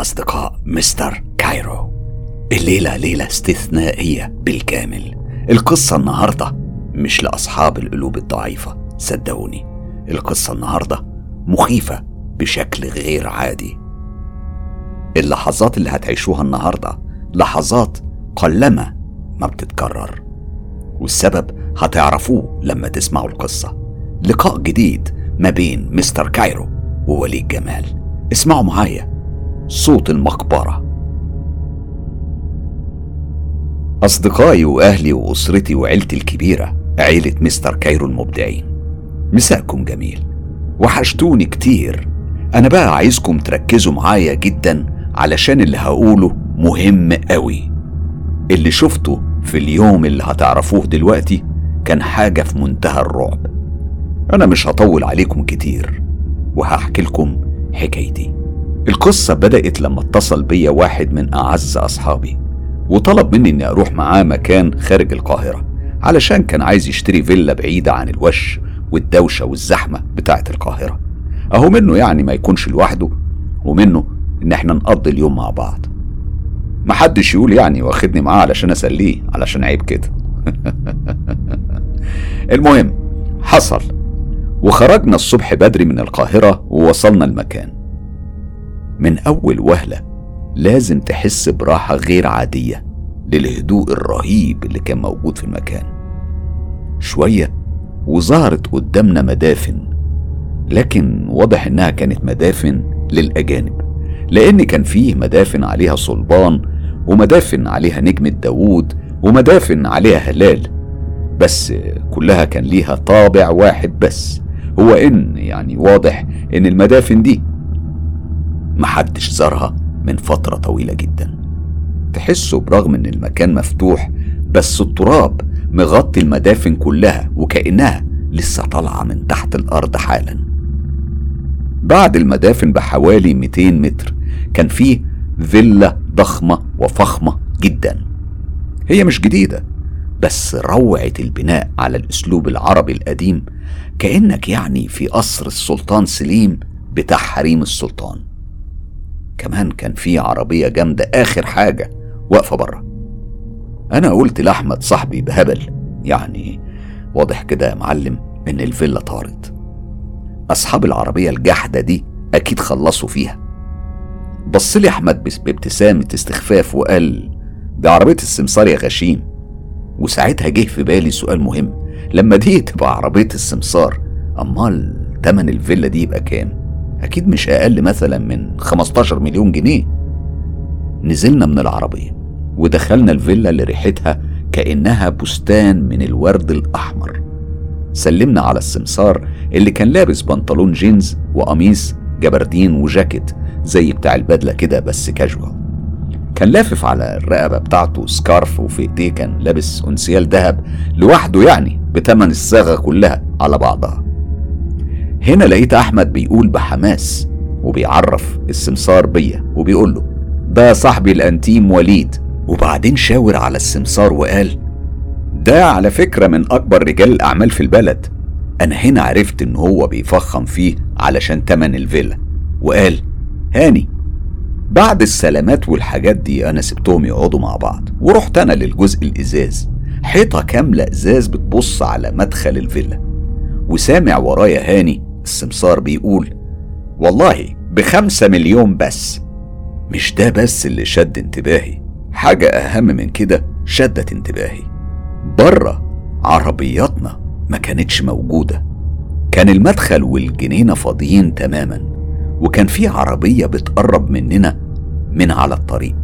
أصدقاء مستر كايرو. الليلة ليلة استثنائية بالكامل. القصة النهاردة مش لأصحاب القلوب الضعيفة صدقوني. القصة النهاردة مخيفة بشكل غير عادي. اللحظات اللي هتعيشوها النهاردة لحظات قلما ما بتتكرر. والسبب هتعرفوه لما تسمعوا القصة. لقاء جديد ما بين مستر كايرو ووليد جمال. اسمعوا معايا. صوت المقبرة. أصدقائي وأهلي وأسرتي وعيلتي الكبيرة عيلة مستر كايرو المبدعين. مساءكم جميل. وحشتوني كتير. أنا بقى عايزكم تركزوا معايا جدا علشان اللي هقوله مهم قوي اللي شفته في اليوم اللي هتعرفوه دلوقتي كان حاجة في منتهى الرعب. أنا مش هطول عليكم كتير. وهحكي لكم حكايتي. القصة بدأت لما اتصل بيا واحد من أعز أصحابي وطلب مني إني أروح معاه مكان خارج القاهرة علشان كان عايز يشتري فيلا بعيدة عن الوش والدوشة والزحمة بتاعة القاهرة. أهو منه يعني ما يكونش لوحده ومنه إن إحنا نقضي اليوم مع بعض. محدش يقول يعني واخدني معاه علشان أسليه علشان عيب كده. المهم حصل وخرجنا الصبح بدري من القاهرة ووصلنا المكان. من أول وهلة لازم تحس براحة غير عادية للهدوء الرهيب اللي كان موجود في المكان. شوية وظهرت قدامنا مدافن لكن واضح إنها كانت مدافن للأجانب لأن كان فيه مدافن عليها صلبان ومدافن عليها نجمة داوود ومدافن عليها هلال. بس كلها كان ليها طابع واحد بس هو إن يعني واضح إن المدافن دي محدش زارها من فترة طويلة جدا. تحسوا برغم إن المكان مفتوح بس التراب مغطي المدافن كلها وكأنها لسه طالعة من تحت الأرض حالا. بعد المدافن بحوالي 200 متر كان فيه فيلا ضخمة وفخمة جدا. هي مش جديدة بس روعة البناء على الأسلوب العربي القديم كأنك يعني في قصر السلطان سليم بتاع حريم السلطان. كمان كان في عربية جامدة آخر حاجة واقفة بره أنا قلت لأحمد صاحبي بهبل يعني واضح كده يا معلم إن الفيلا طارت. أصحاب العربية الجحدة دي أكيد خلصوا فيها. بص لي أحمد بابتسامة استخفاف وقال دي عربية السمسار يا غشيم. وساعتها جه في بالي سؤال مهم لما دي تبقى عربية السمسار أمال تمن الفيلا دي يبقى كام؟ أكيد مش أقل مثلا من 15 مليون جنيه. نزلنا من العربية ودخلنا الفيلا اللي ريحتها كأنها بستان من الورد الأحمر. سلمنا على السمسار اللي كان لابس بنطلون جينز وقميص جبردين وجاكيت زي بتاع البدلة كده بس كاجوال كان لافف على الرقبة بتاعته سكارف وفي إيديه كان لابس أنسيال ذهب لوحده يعني بتمن الصاغة كلها على بعضها. هنا لقيت أحمد بيقول بحماس وبيعرف السمسار بيا وبيقول له ده صاحبي الأنتيم وليد. وبعدين شاور على السمسار وقال ده على فكرة من أكبر رجال الأعمال في البلد. أنا هنا عرفت إن هو بيفخم فيه علشان تمن الفيلا. وقال هاني بعد السلامات والحاجات دي أنا سبتهم يقعدوا مع بعض ورحت أنا للجزء الإزاز. حيطة كاملة إزاز بتبص على مدخل الفيلا. وسامع ورايا هاني السمسار بيقول والله بخمسة مليون بس. مش ده بس اللي شد انتباهي حاجة أهم من كده شدت انتباهي. بره عربياتنا ما كانتش موجودة. كان المدخل والجنينة فاضيين تماما وكان في عربية بتقرب مننا من على الطريق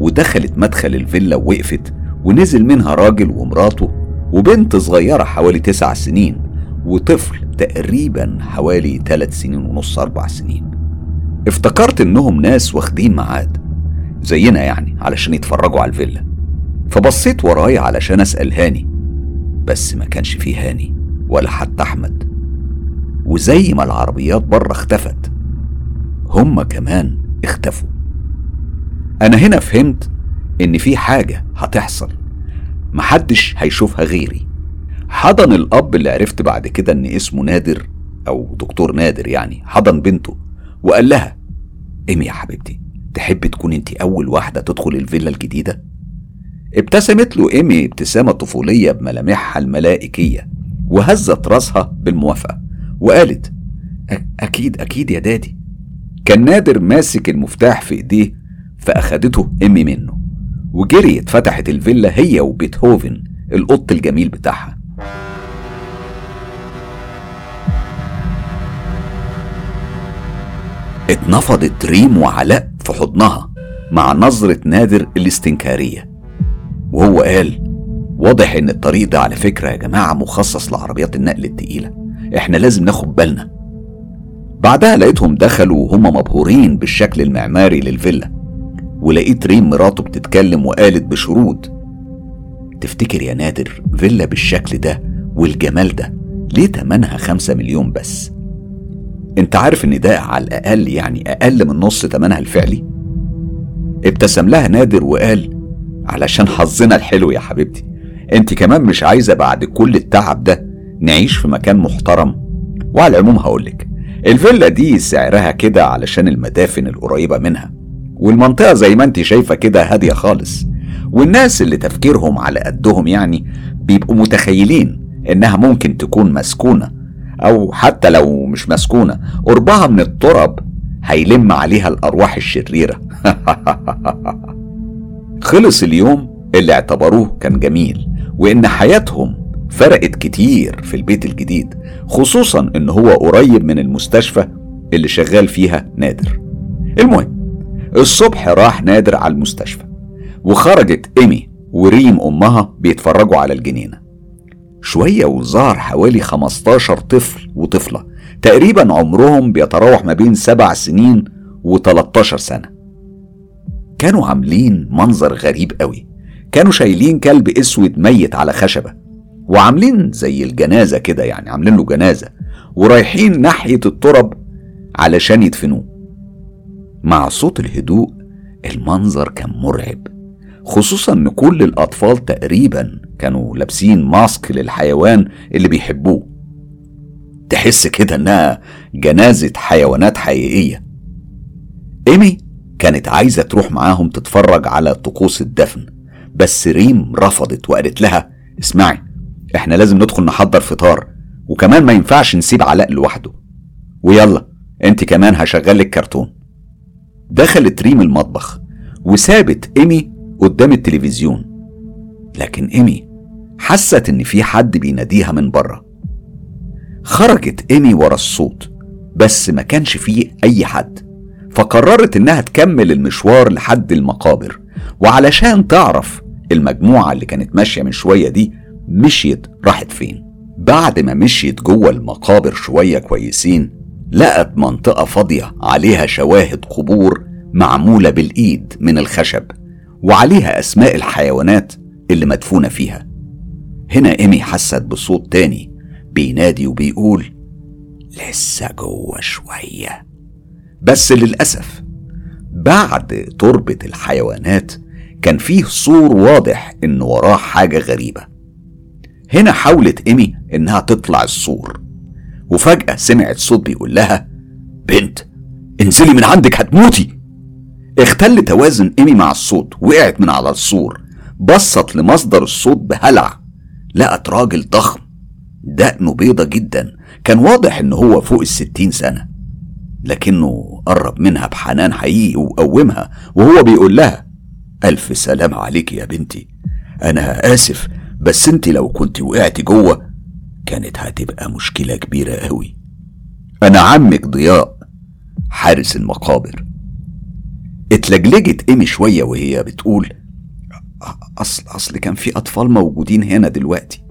ودخلت مدخل الفيلا ووقفت ونزل منها راجل ومراته وبنت صغيرة حوالي تسع سنين. وطفل تقريبا حوالي ثلاث سنين ونص أربع سنين. افتكرت إنهم ناس واخدين ميعاد زينا يعني علشان يتفرجوا على الفيلا. فبصيت ورايا علشان أسأل هاني بس ما كانش فيه هاني ولا حتى أحمد. وزي ما العربيات بره اختفت هما كمان اختفوا. أنا هنا فهمت إن في حاجة هتحصل محدش هيشوفها غيري. حضن الأب اللي عرفت بعد كده إن اسمه نادر أو دكتور نادر يعني حضن بنته وقال لها إيمي يا حبيبتي تحب تكون انت أول واحدة تدخل الفيلا الجديدة؟ ابتسمت له إيمي ابتسامة طفولية بملامحها الملائكية وهزت راسها بالموافقة وقالت أكيد أكيد يا دادي كان نادر ماسك المفتاح في إيديه فأخدته إيمي منه وجريت فتحت الفيلا هي وبيتهوفن القط الجميل بتاعها اتنفضت ريم وعلاء في حضنها مع نظرة نادر الاستنكارية. وهو قال واضح إن الطريق ده على فكرة يا جماعة مخصص لعربيات النقل التقيلة. إحنا لازم ناخد بالنا. بعدها لقيتهم دخلوا وهم مبهورين بالشكل المعماري للفيلا. ولقيت ريم مراته بتتكلم وقالت بشرود تفتكر يا نادر فيلا بالشكل ده والجمال ده ليه تمنها خمسة مليون بس؟ انت عارف ان ده على الأقل يعني أقل من نص تمنها الفعلي؟ ابتسم لها نادر وقال علشان حظنا الحلو يا حبيبتي انت كمان مش عايزة بعد كل التعب ده نعيش في مكان محترم. وعلى العموم هقولك الفيلا دي سعرها كده علشان المدافن القريبة منها والمنطقة زي ما انت شايفة كده هادية خالص والناس اللي تفكيرهم على قدهم يعني بيبقوا متخيلين إنها ممكن تكون مسكونة أو حتى لو مش مسكونة قربها من التراب هيلم عليها الأرواح الشريرة. خلص اليوم اللي اعتبروه كان جميل وإن حياتهم فرقت كتير في البيت الجديد خصوصا إن هو قريب من المستشفى اللي شغال فيها نادر. المهم الصبح راح نادر على المستشفى وخرجت إيمي وريم أمها بيتفرجوا على الجنينة. شوية وظهر حوالي 15 طفل وطفلة. تقريبا عمرهم بيتراوح ما بين سبع سنين و13 سنة. كانوا عاملين منظر غريب قوي. كانوا شايلين كلب أسود ميت على خشبة. وعاملين زي الجنازة كده يعني عاملين له جنازة. ورايحين ناحية الترب علشان يدفنوه. مع صوت الهدوء المنظر كان مرعب. خصوصا إن كل الأطفال تقريبا كانوا لابسين ماسك للحيوان اللي بيحبوه. تحس كده إنها جنازة حيوانات حقيقية. إيمي كانت عايزة تروح معاهم تتفرج على طقوس الدفن بس ريم رفضت وقالت لها اسمعي إحنا لازم ندخل نحضر فطار وكمان ما ينفعش نسيب علاء لوحده. ويلا أنت كمان هشغلك كرتون. دخلت ريم المطبخ وسابت إيمي قدام التلفزيون. لكن إيمي حست إن في حد بيناديها من بره. خرجت إيمي ورا الصوت بس ما كانش فيه أي حد فقررت إنها تكمل المشوار لحد المقابر وعلشان تعرف المجموعة اللي كانت ماشية من شوية دي مشيت راحت فين. بعد ما مشيت جوه المقابر شوية كويسين لقت منطقة فاضية عليها شواهد قبور معمولة بالإيد من الخشب وعليها أسماء الحيوانات اللي مدفونة فيها. هنا إيمي حست بصوت تاني بينادي وبيقول لسه جوه شوية. بس للأسف بعد تربة الحيوانات كان فيه سور واضح إن وراه حاجة غريبة. هنا حاولت إيمي إنها تطلع السور وفجأة سمعت صوت بيقول لها بنت انزلي من عندك هتموتي. اختل توازن إيمي مع الصوت وقعت من على السور. بصت لمصدر الصوت بهلع. لقت راجل ضخم دقنه بيضة جدا. كان واضح إن هو فوق الستين سنة لكنه قرب منها بحنان حقيقي وقومها وهو بيقول لها ألف سلام عليك يا بنتي. أنا آسف بس أنت لو كنت وقعت جوه كانت هتبقى مشكلة كبيرة قوي أنا عمك ضياء حارس المقابر. اتلجلجت إيمي شوية وهي بتقول أصل أصل كان في أطفال موجودين هنا دلوقتي.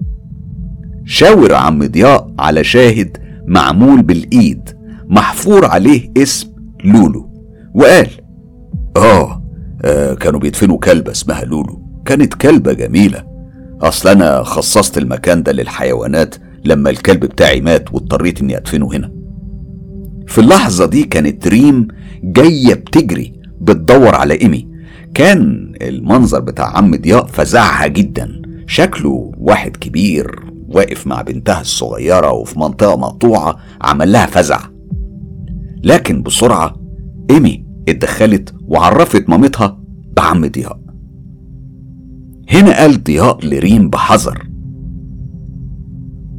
شاور عم ضياء على شاهد معمول بالإيد محفور عليه اسم لولو وقال آه, آه كانوا بيدفنوا كلبة اسمها لولو. كانت كلبة جميلة. أصل أنا خصصت المكان ده للحيوانات لما الكلب بتاعي مات واضطريت إني أدفنه هنا. في اللحظة دي كانت ريم جاية بتجري بتدور على إيمي. كان المنظر بتاع عم ضياء فزعها جدا. شكله واحد كبير واقف مع بنتها الصغيرة وفي منطقة مقطوعة عمل لها فزع. لكن بسرعة إيمي اتدخلت وعرفت مامتها بعم ضياء. هنا قال ضياء لريم بحذر.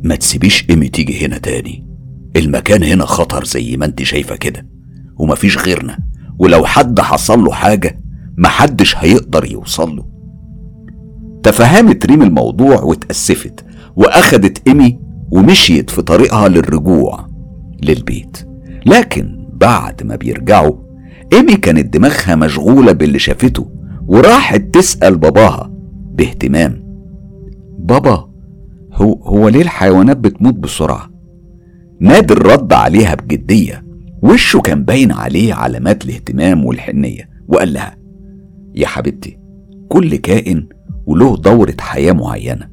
ما تسيبيش إيمي تيجي هنا تاني. المكان هنا خطر زي ما أنت شايفة كده ومفيش غيرنا. ولو حد حصل له حاجة محدش هيقدر يوصل له. تفهمت ريم الموضوع واتأسفت وأخدت إيمي ومشيت في طريقها للرجوع للبيت. لكن بعد ما بيرجعوا إيمي كانت دماغها مشغولة باللي شافته وراحت تسأل باباها باهتمام. بابا هو هو ليه الحيوانات بتموت بسرعة؟ نادر رد عليها بجدية. وشه كان باين عليه علامات الاهتمام والحنية وقال لها يا حبيبتي كل كائن وله دورة حياة معينة.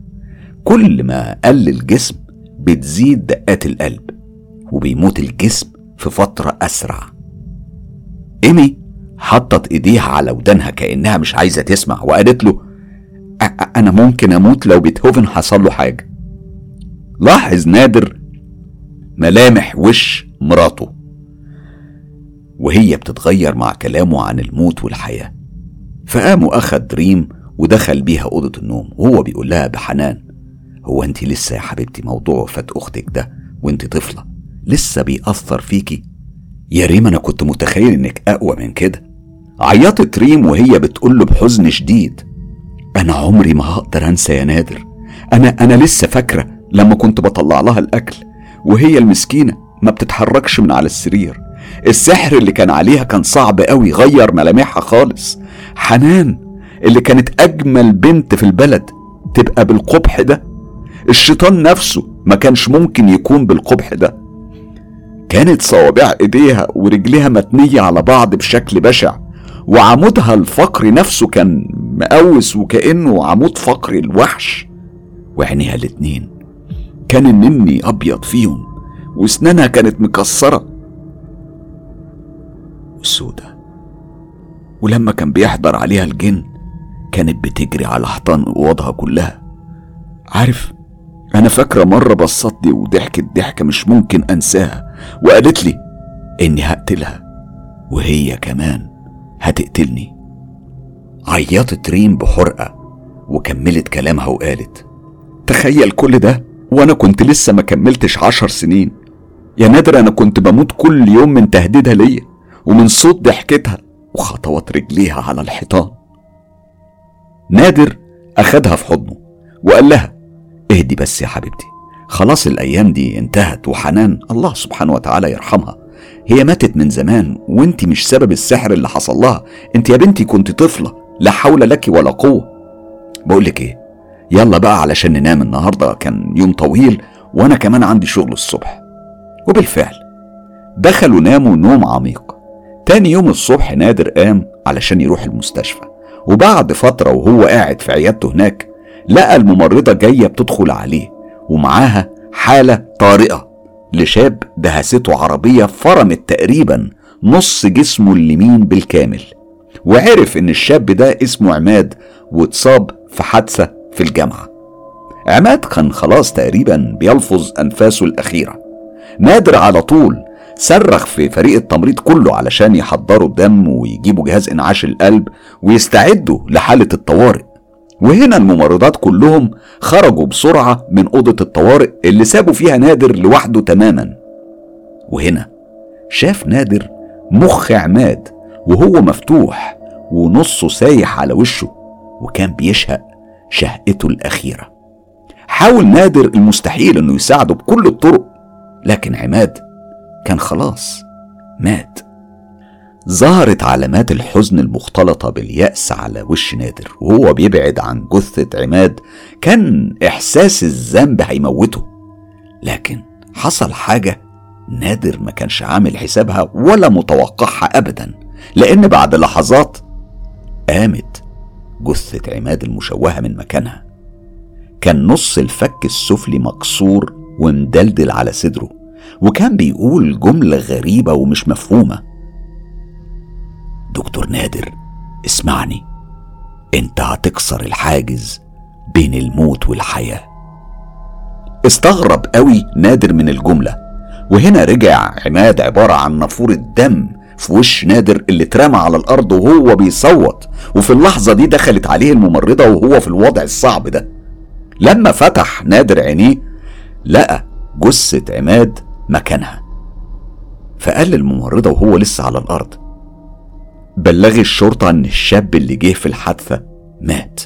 كل ما قل الجسم بتزيد دقات القلب وبيموت الجسم في فترة أسرع. إيمي حطت إيديها على ودانها كأنها مش عايزة تسمع وقالت له أنا ممكن أموت لو بيتهوفن حصل له حاجة. لاحظ نادر ملامح وش مراته وهي بتتغير مع كلامه عن الموت والحياة. فقام وأخد ريم ودخل بيها أوضة النوم وهو بيقول لها بحنان هو أنت لسه يا حبيبتي موضوع وفاة أختك ده وأنت طفلة لسه بيأثر فيكي؟ يا ريم أنا كنت متخيل إنك أقوى من كده. عيطت ريم وهي بتقول له بحزن شديد أنا عمري ما هقدر أنسى يا نادر أنا أنا لسه فاكرة لما كنت بطلع لها الأكل وهي المسكينة ما بتتحركش من على السرير. السحر اللي كان عليها كان صعب قوي غير ملامحها خالص. حنان اللي كانت أجمل بنت في البلد تبقى بالقبح ده. الشيطان نفسه ما كانش ممكن يكون بالقبح ده. كانت صوابع إيديها ورجليها متنية على بعض بشكل بشع وعمودها الفقري نفسه كان مقوس وكأنه عمود فقري الوحش. وعينيها الاتنين كان النني أبيض فيهم وأسنانها كانت مكسرة. وسودة ولما كان بيحضر عليها الجن كانت بتجري على حيطان أوضها كلها. عارف أنا فاكرة مرة بصت لي وضحكت ضحكة مش ممكن أنساها وقالت لي إني هقتلها وهي كمان هتقتلني. عيطت ريم بحرقة وكملت كلامها وقالت تخيل كل ده وأنا كنت لسه ما كملتش عشر سنين. يا نادر أنا كنت بموت كل يوم من تهديدها ليا. ومن صوت ضحكتها وخطوات رجليها على الحيطان. نادر أخدها في حضنه وقال لها اهدي بس يا حبيبتي خلاص الأيام دي انتهت وحنان الله سبحانه وتعالى يرحمها. هي ماتت من زمان وانت مش سبب السحر اللي حصل لها. انت يا بنتي كنت طفلة لا حول لك ولا قوة. بقولك إيه يلا بقى علشان ننام النهاردة كان يوم طويل وأنا كمان عندي شغل الصبح. وبالفعل دخلوا ناموا نوم عميق. تاني يوم الصبح نادر قام علشان يروح المستشفى. وبعد فترة وهو قاعد في عيادته هناك لقى الممرضة جاية بتدخل عليه ومعاها حالة طارئة لشاب دهسته عربية فرمت تقريبا نص جسمه اليمين بالكامل. وعرف إن الشاب ده اسمه عماد واتصاب في حادثة في الجامعة. عماد كان خلاص تقريبا بيلفظ أنفاسه الأخيرة. نادر على طول صرخ في فريق التمريض كله علشان يحضروا الدم ويجيبوا جهاز انعاش القلب ويستعدوا لحالة الطوارئ. وهنا الممرضات كلهم خرجوا بسرعة من أوضة الطوارئ اللي سابوا فيها نادر لوحده تماما. وهنا شاف نادر مخ عماد وهو مفتوح ونصه سايح على وشه وكان بيشهق شهقته الأخيرة. حاول نادر المستحيل إنه يساعده بكل الطرق لكن عماد كان خلاص مات. ظهرت علامات الحزن المختلطة باليأس على وش نادر وهو بيبعد عن جثة عماد. كان إحساس الذنب هيموته. لكن حصل حاجة نادر ما كانش عامل حسابها ولا متوقعها أبدا لأن بعد لحظات قامت جثة عماد المشوهة من مكانها. كان نص الفك السفلي مكسور ومدلدل على صدره. وكان بيقول جملة غريبة ومش مفهومة. دكتور نادر اسمعني. انت هتكسر الحاجز بين الموت والحياة. استغرب قوي نادر من الجملة وهنا رجع عماد عبارة عن نافورة دم في وش نادر اللي اترمى على الأرض وهو بيصوت وفي اللحظة دي دخلت عليه الممرضة وهو في الوضع الصعب ده. لما فتح نادر عينيه لقى جثة عماد مكانها. فقال للممرضة وهو لسه على الأرض بلغي الشرطة إن الشاب اللي جه في الحادثة مات.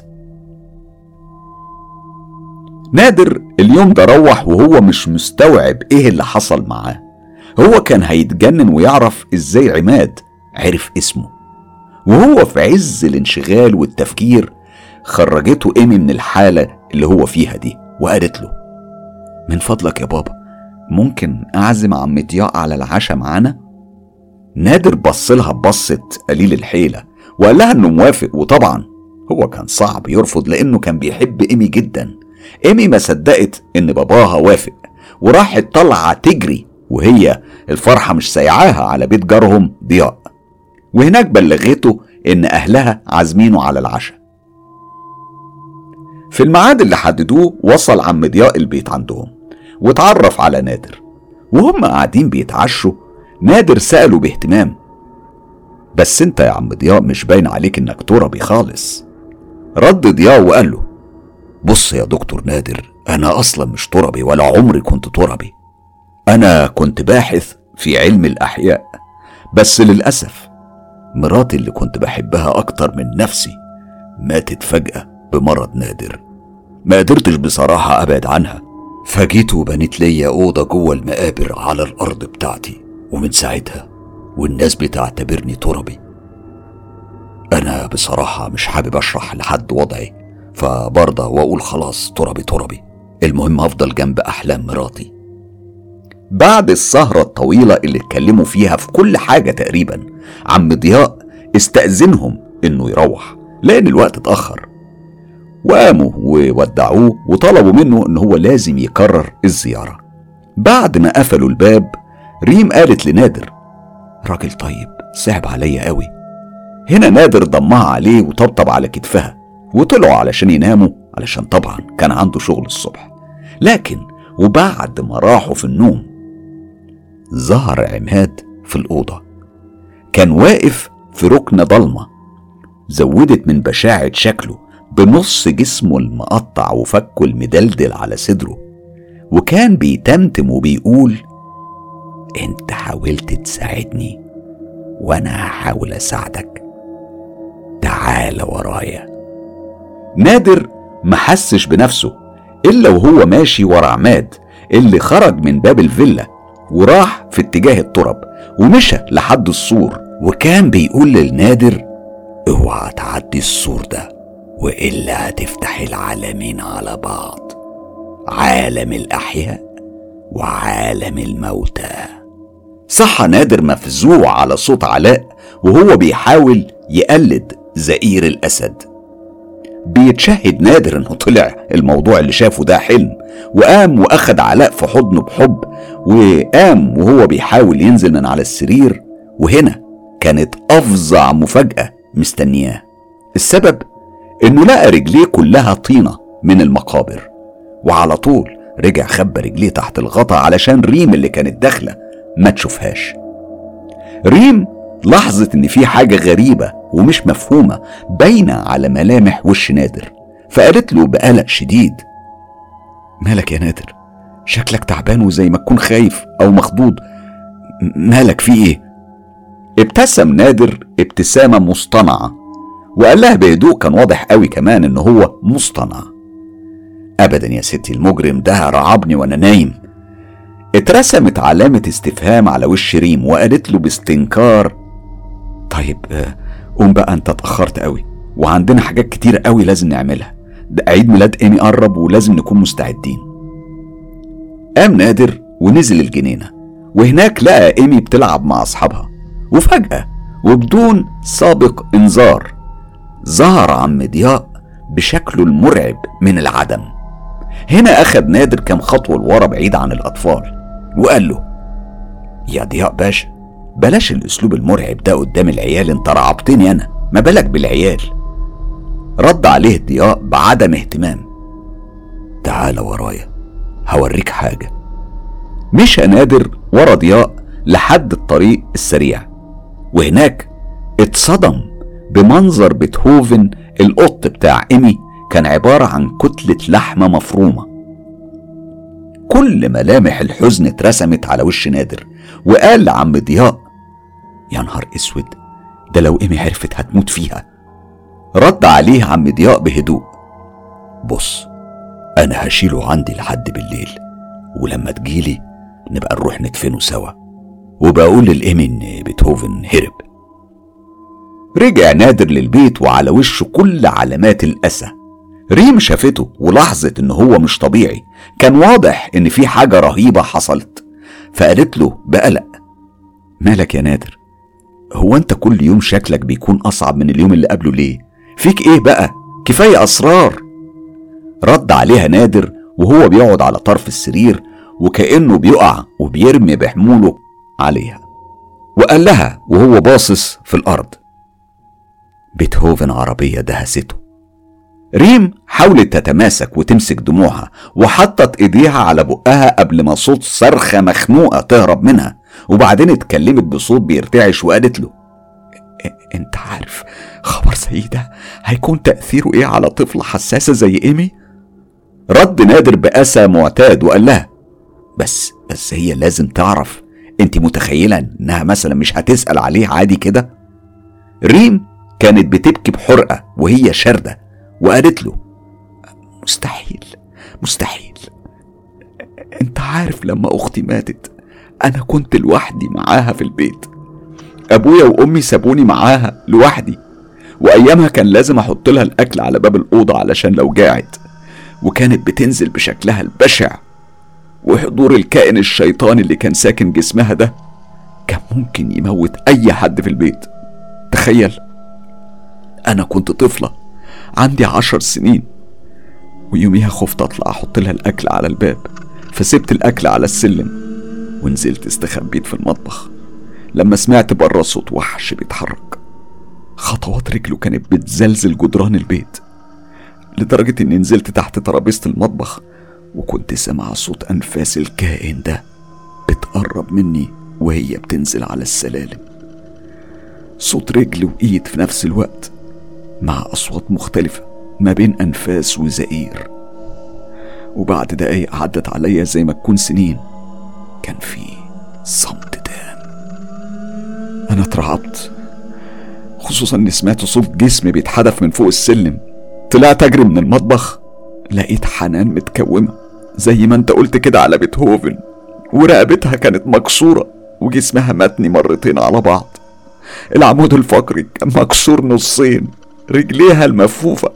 نادر اليوم ده روح وهو مش مستوعب إيه اللي حصل معاه. هو كان هيتجنن ويعرف إزاي عماد عرف اسمه. وهو في عز الانشغال والتفكير خرجته إيمي من الحالة اللي هو فيها دي وقالت له من فضلك يا بابا ممكن أعزم عم ضياء على العشاء معانا؟ نادر بص لها بصة قليل الحيلة وقال لها إنه موافق وطبعا هو كان صعب يرفض لأنه كان بيحب إيمي جدا. إيمي ما صدقت إن باباها وافق وراحت طالعة تجري وهي الفرحة مش سايعاها على بيت جارهم ضياء. وهناك بلغته إن أهلها عازمينه على العشاء في الميعاد اللي حددوه وصل عم ضياء البيت عندهم. واتعرف على نادر. وهم قاعدين بيتعشوا. نادر سأله باهتمام. بس انت يا عم ضياء مش باين عليك انك تربي خالص. رد ضياء وقال له بص يا دكتور نادر أنا أصلا مش تربي ولا عمري كنت تربي. أنا كنت باحث في علم الأحياء. بس للأسف مراتي اللي كنت بحبها أكتر من نفسي ماتت فجأة بمرض نادر. ما قدرتش بصراحة أبعد عنها. فجيت وبنيت ليا أوضة جوه المقابر على الأرض بتاعتي ومن ساعتها والناس بتعتبرني تربي أنا بصراحة مش حابب أشرح لحد وضعي فبرضى وأقول خلاص تربي تربي المهم أفضل جنب أحلام مراتي. بعد السهرة الطويلة اللي اتكلموا فيها في كل حاجة تقريبا عم ضياء استأذنهم إنه يروح لأن الوقت اتأخر. وقاموا وودعوه وطلبوا منه إن هو لازم يكرر الزيارة. بعد ما قفلوا الباب ريم قالت لنادر راجل طيب صعب عليا قوي. هنا نادر ضمها عليه وطبطب على كتفها وطلعوا علشان يناموا علشان طبعا كان عنده شغل الصبح. لكن وبعد ما راحوا في النوم ظهر عماد في الأوضة. كان واقف في ركن ضلمة زودت من بشاعة شكله بنص جسمه المقطع وفكه المدلدل على صدره وكان بيتمتم وبيقول أنت حاولت تساعدني وأنا هحاول أساعدك. تعال ورايا. نادر محسش بنفسه إلا وهو ماشي ورا عماد اللي خرج من باب الفيلا وراح في اتجاه الترب ومشى لحد السور وكان بيقول للنادر اوعى تعدي السور ده. وإلا هتفتح العالمين على بعض. عالم الأحياء وعالم الموتى. صحى نادر مفزوع على صوت علاء وهو بيحاول يقلد زئير الأسد. بيتشهد نادر إنه طلع الموضوع اللي شافه ده حلم وقام وأخد علاء في حضنه بحب وقام وهو بيحاول ينزل من على السرير وهنا كانت أفظع مفاجأة مستنياه. السبب إنه لقى رجليه كلها طينة من المقابر. وعلى طول رجع خبى رجليه تحت الغطا علشان ريم اللي كانت داخلة ما تشوفهاش. ريم لاحظت إن في حاجة غريبة ومش مفهومة باينة على ملامح وش نادر. فقالت له بقلق شديد مالك يا نادر؟ شكلك تعبان وزي ما تكون خايف أو مخضوض. مالك في إيه؟ ابتسم نادر ابتسامة مصطنعة. وقال لها بهدوء كان واضح قوي كمان إن هو مصطنع. ابدا يا ستي المجرم ده رعبني وأنا نايم. اترسمت علامة استفهام على وش ريم وقالت له باستنكار طيب آه، قوم بقى أنت اتأخرت قوي وعندنا حاجات كتير قوي لازم نعملها. ده عيد ميلاد إيمي قرب ولازم نكون مستعدين. قام نادر ونزل الجنينة وهناك لقى إيمي بتلعب مع أصحابها وفجأة وبدون سابق إنذار ظهر عم ضياء بشكله المرعب من العدم. هنا اخد نادر كام خطوة لورا بعيد عن الأطفال وقال له يا ضياء باشا بلاش الأسلوب المرعب ده قدام العيال أنت رعبتني أنا ما بالك بالعيال. رد عليه ضياء بعدم اهتمام تعال ورايا هوريك حاجة. مشى نادر ورا ضياء لحد الطريق السريع وهناك اتصدم بمنظر بيتهوفن القط بتاع إيمي كان عبارة عن كتلة لحمة مفرومة. كل ملامح الحزن اترسمت على وش نادر وقال لعم ضياء يا نهار أسود ده لو إيمي عرفت هتموت فيها. رد عليه عم ضياء بهدوء بص أنا هشيله عندي لحد بالليل ولما تجيلي نبقى نروح ندفنه سوا. وبقول للإيمي إن بيتهوفن هرب. رجع نادر للبيت وعلى وشه كل علامات الأسى. ريم شافته ولاحظت إن هو مش طبيعي. كان واضح إن في حاجة رهيبة حصلت. فقالت له بقلق مالك يا نادر؟ هو أنت كل يوم شكلك بيكون أصعب من اليوم اللي قبله ليه؟ فيك إيه بقى؟ كفاية أسرار. رد عليها نادر وهو بيقعد على طرف السرير وكأنه بيقع وبيرمي بحموله عليها. وقال لها وهو باصص في الأرض بيتهوفن عربية دهسته. ريم حاولت تتماسك وتمسك دموعها وحطت ايديها على بقها قبل ما صوت صرخة مخنوقة تهرب منها وبعدين اتكلمت بصوت بيرتعش وقالت له انت عارف خبر زي ده هيكون تأثيره إيه على طفلة حساسة زي ايمي؟ رد نادر بأسى معتاد وقال لها بس بس هي لازم تعرف انت متخيلة انها مثلا مش هتسأل عليه عادي كده؟ ريم كانت بتبكي بحرقة وهي شاردة وقالت له مستحيل مستحيل. أنت عارف لما أختي ماتت أنا كنت لوحدي معاها في البيت. أبويا وأمي سابوني معاها لوحدي وأيامها كان لازم أحط لها الأكل على باب الأوضة علشان لو جاعت وكانت بتنزل بشكلها البشع. وحضور الكائن الشيطاني اللي كان ساكن جسمها ده كان ممكن يموت أي حد في البيت. تخيل. أنا كنت طفلة عندي عشر سنين ويوميها خفت أطلع أحط لها الأكل على الباب فسبت الأكل على السلم ونزلت استخبيت في المطبخ. لما سمعت بره صوت وحش بيتحرك خطوات رجله كانت بتزلزل جدران البيت لدرجة إني نزلت تحت ترابيزة المطبخ وكنت سامع صوت أنفاس الكائن ده بتقرب مني وهي بتنزل على السلالم. صوت رجل وإيد في نفس الوقت مع أصوات مختلفة ما بين أنفاس وزئير. وبعد دقايق عدت عليا زي ما تكون سنين. كان في صمت تام. أنا اترعبت خصوصا إني سمعت صوت جسمي بيتحدف من فوق السلم. طلعت أجري من المطبخ لقيت حنان متكومة زي ما أنت قلت كده على بيتهوفن. ورقبتها كانت مكسورة وجسمها متني مرتين على بعض. العمود الفقري كان مكسور نصين. رجليها المفوفة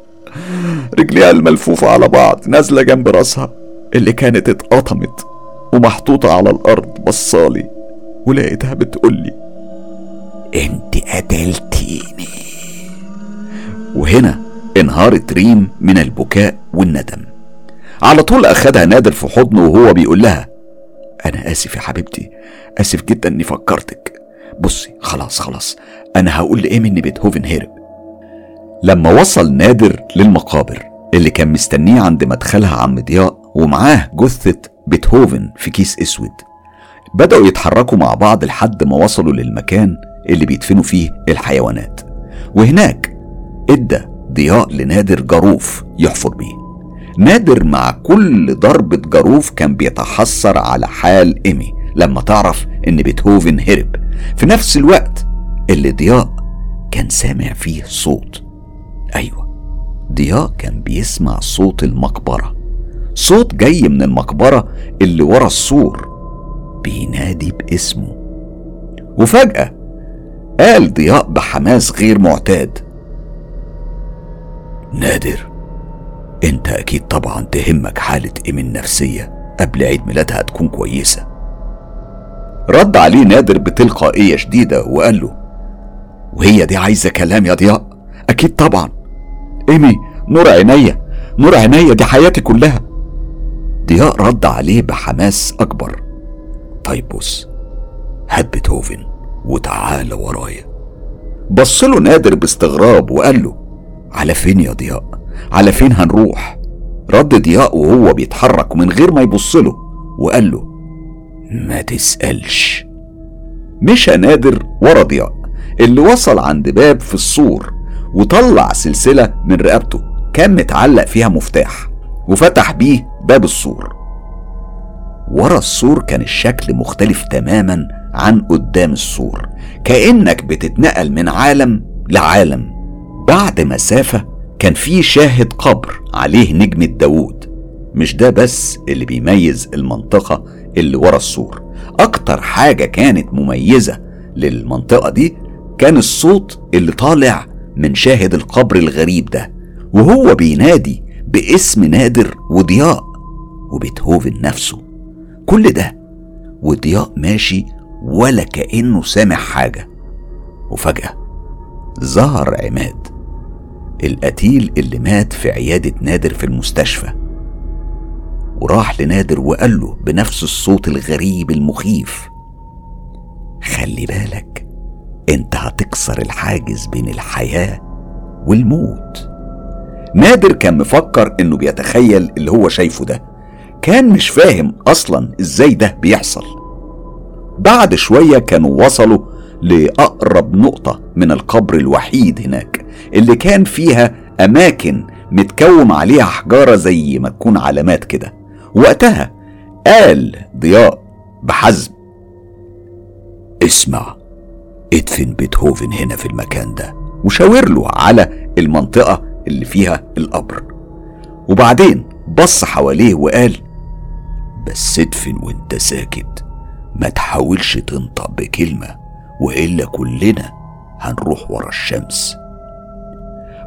رجليها الملفوفة على بعض نازلة جنب راسها اللي كانت اتقطمت ومحطوطة على الأرض بصالي ولقيتها بتقولي أنت قتلتيني. وهنا انهارت ريم من البكاء والندم. على طول أخدها نادر في حضنه وهو بيقول لها أنا آسف يا حبيبتي آسف جدا إني فكرتك. بصي خلاص خلاص أنا هقول لإيمي إن بيتهوفن هرب لما وصل نادر للمقابر اللي كان مستنيه عند مدخلها عم ضياء ومعاه جثة بيتهوفن في كيس أسود. بدأوا يتحركوا مع بعض لحد ما وصلوا للمكان اللي بيدفنوا فيه الحيوانات. وهناك إدى ضياء لنادر جاروف يحفر بيه. نادر مع كل ضربة جاروف كان بيتحسر على حال إيمي لما تعرف إن بيتهوفن هرب. في نفس الوقت اللي ضياء كان سامع فيه صوت. أيوة. ضياء كان بيسمع صوت المقبرة. صوت جاي من المقبرة اللي ورا السور. بينادي باسمه. وفجأة قال ضياء بحماس غير معتاد. نادر أنت أكيد طبعا تهمك حالة إيمن النفسية قبل عيد ميلادها تكون كويسة. رد عليه نادر بتلقائية شديدة وقال له وهي دي عايزة كلام يا ضياء؟ أكيد طبعا. إيمي نور عينيا نور عينيا دي حياتي كلها. ضياء رد عليه بحماس أكبر. طيب بص هات بيتهوفن وتعالى ورايا. بص له نادر باستغراب وقال له على فين يا ضياء؟ على فين هنروح؟ رد ضياء وهو بيتحرك ومن غير ما يبص له وقال له ما تسألش. مشى نادر ورا ضياء اللي وصل عند باب في السور. وطلع سلسلة من رقبته كان متعلق فيها مفتاح وفتح بيه باب السور. ورا السور كان الشكل مختلف تماما عن قدام السور كأنك بتتنقل من عالم لعالم. بعد مسافة كان في شاهد قبر عليه نجمة داوود مش ده بس اللي بيميز المنطقة اللي ورا السور أكتر حاجة كانت مميزة للمنطقة دي كان الصوت اللي طالع من شاهد القبر الغريب ده وهو بينادي باسم نادر وضياء وبيتهوفن نفسه. كل ده وضياء ماشي ولا كأنه سامع حاجة. وفجأة ظهر عماد القتيل اللي مات في عيادة نادر في المستشفى. وراح لنادر وقال له بنفس الصوت الغريب المخيف خلي بالك انت هتكسر الحاجز بين الحياة والموت. نادر كان مفكر انه بيتخيل اللي هو شايفه ده. كان مش فاهم أصلا إزاي ده بيحصل. بعد شوية كانوا وصلوا لأقرب نقطة من القبر الوحيد هناك اللي كان فيها أماكن متكوم عليها حجارة زي ما تكون علامات كده. وقتها قال ضياء بحزم اسمع ادفن بيتهوفن هنا في المكان ده وشاور له على المنطقة اللي فيها القبر. وبعدين بص حواليه وقال بس ادفن وانت ساكت ما تحاولش تنطق بكلمة وإلا كلنا هنروح ورا الشمس.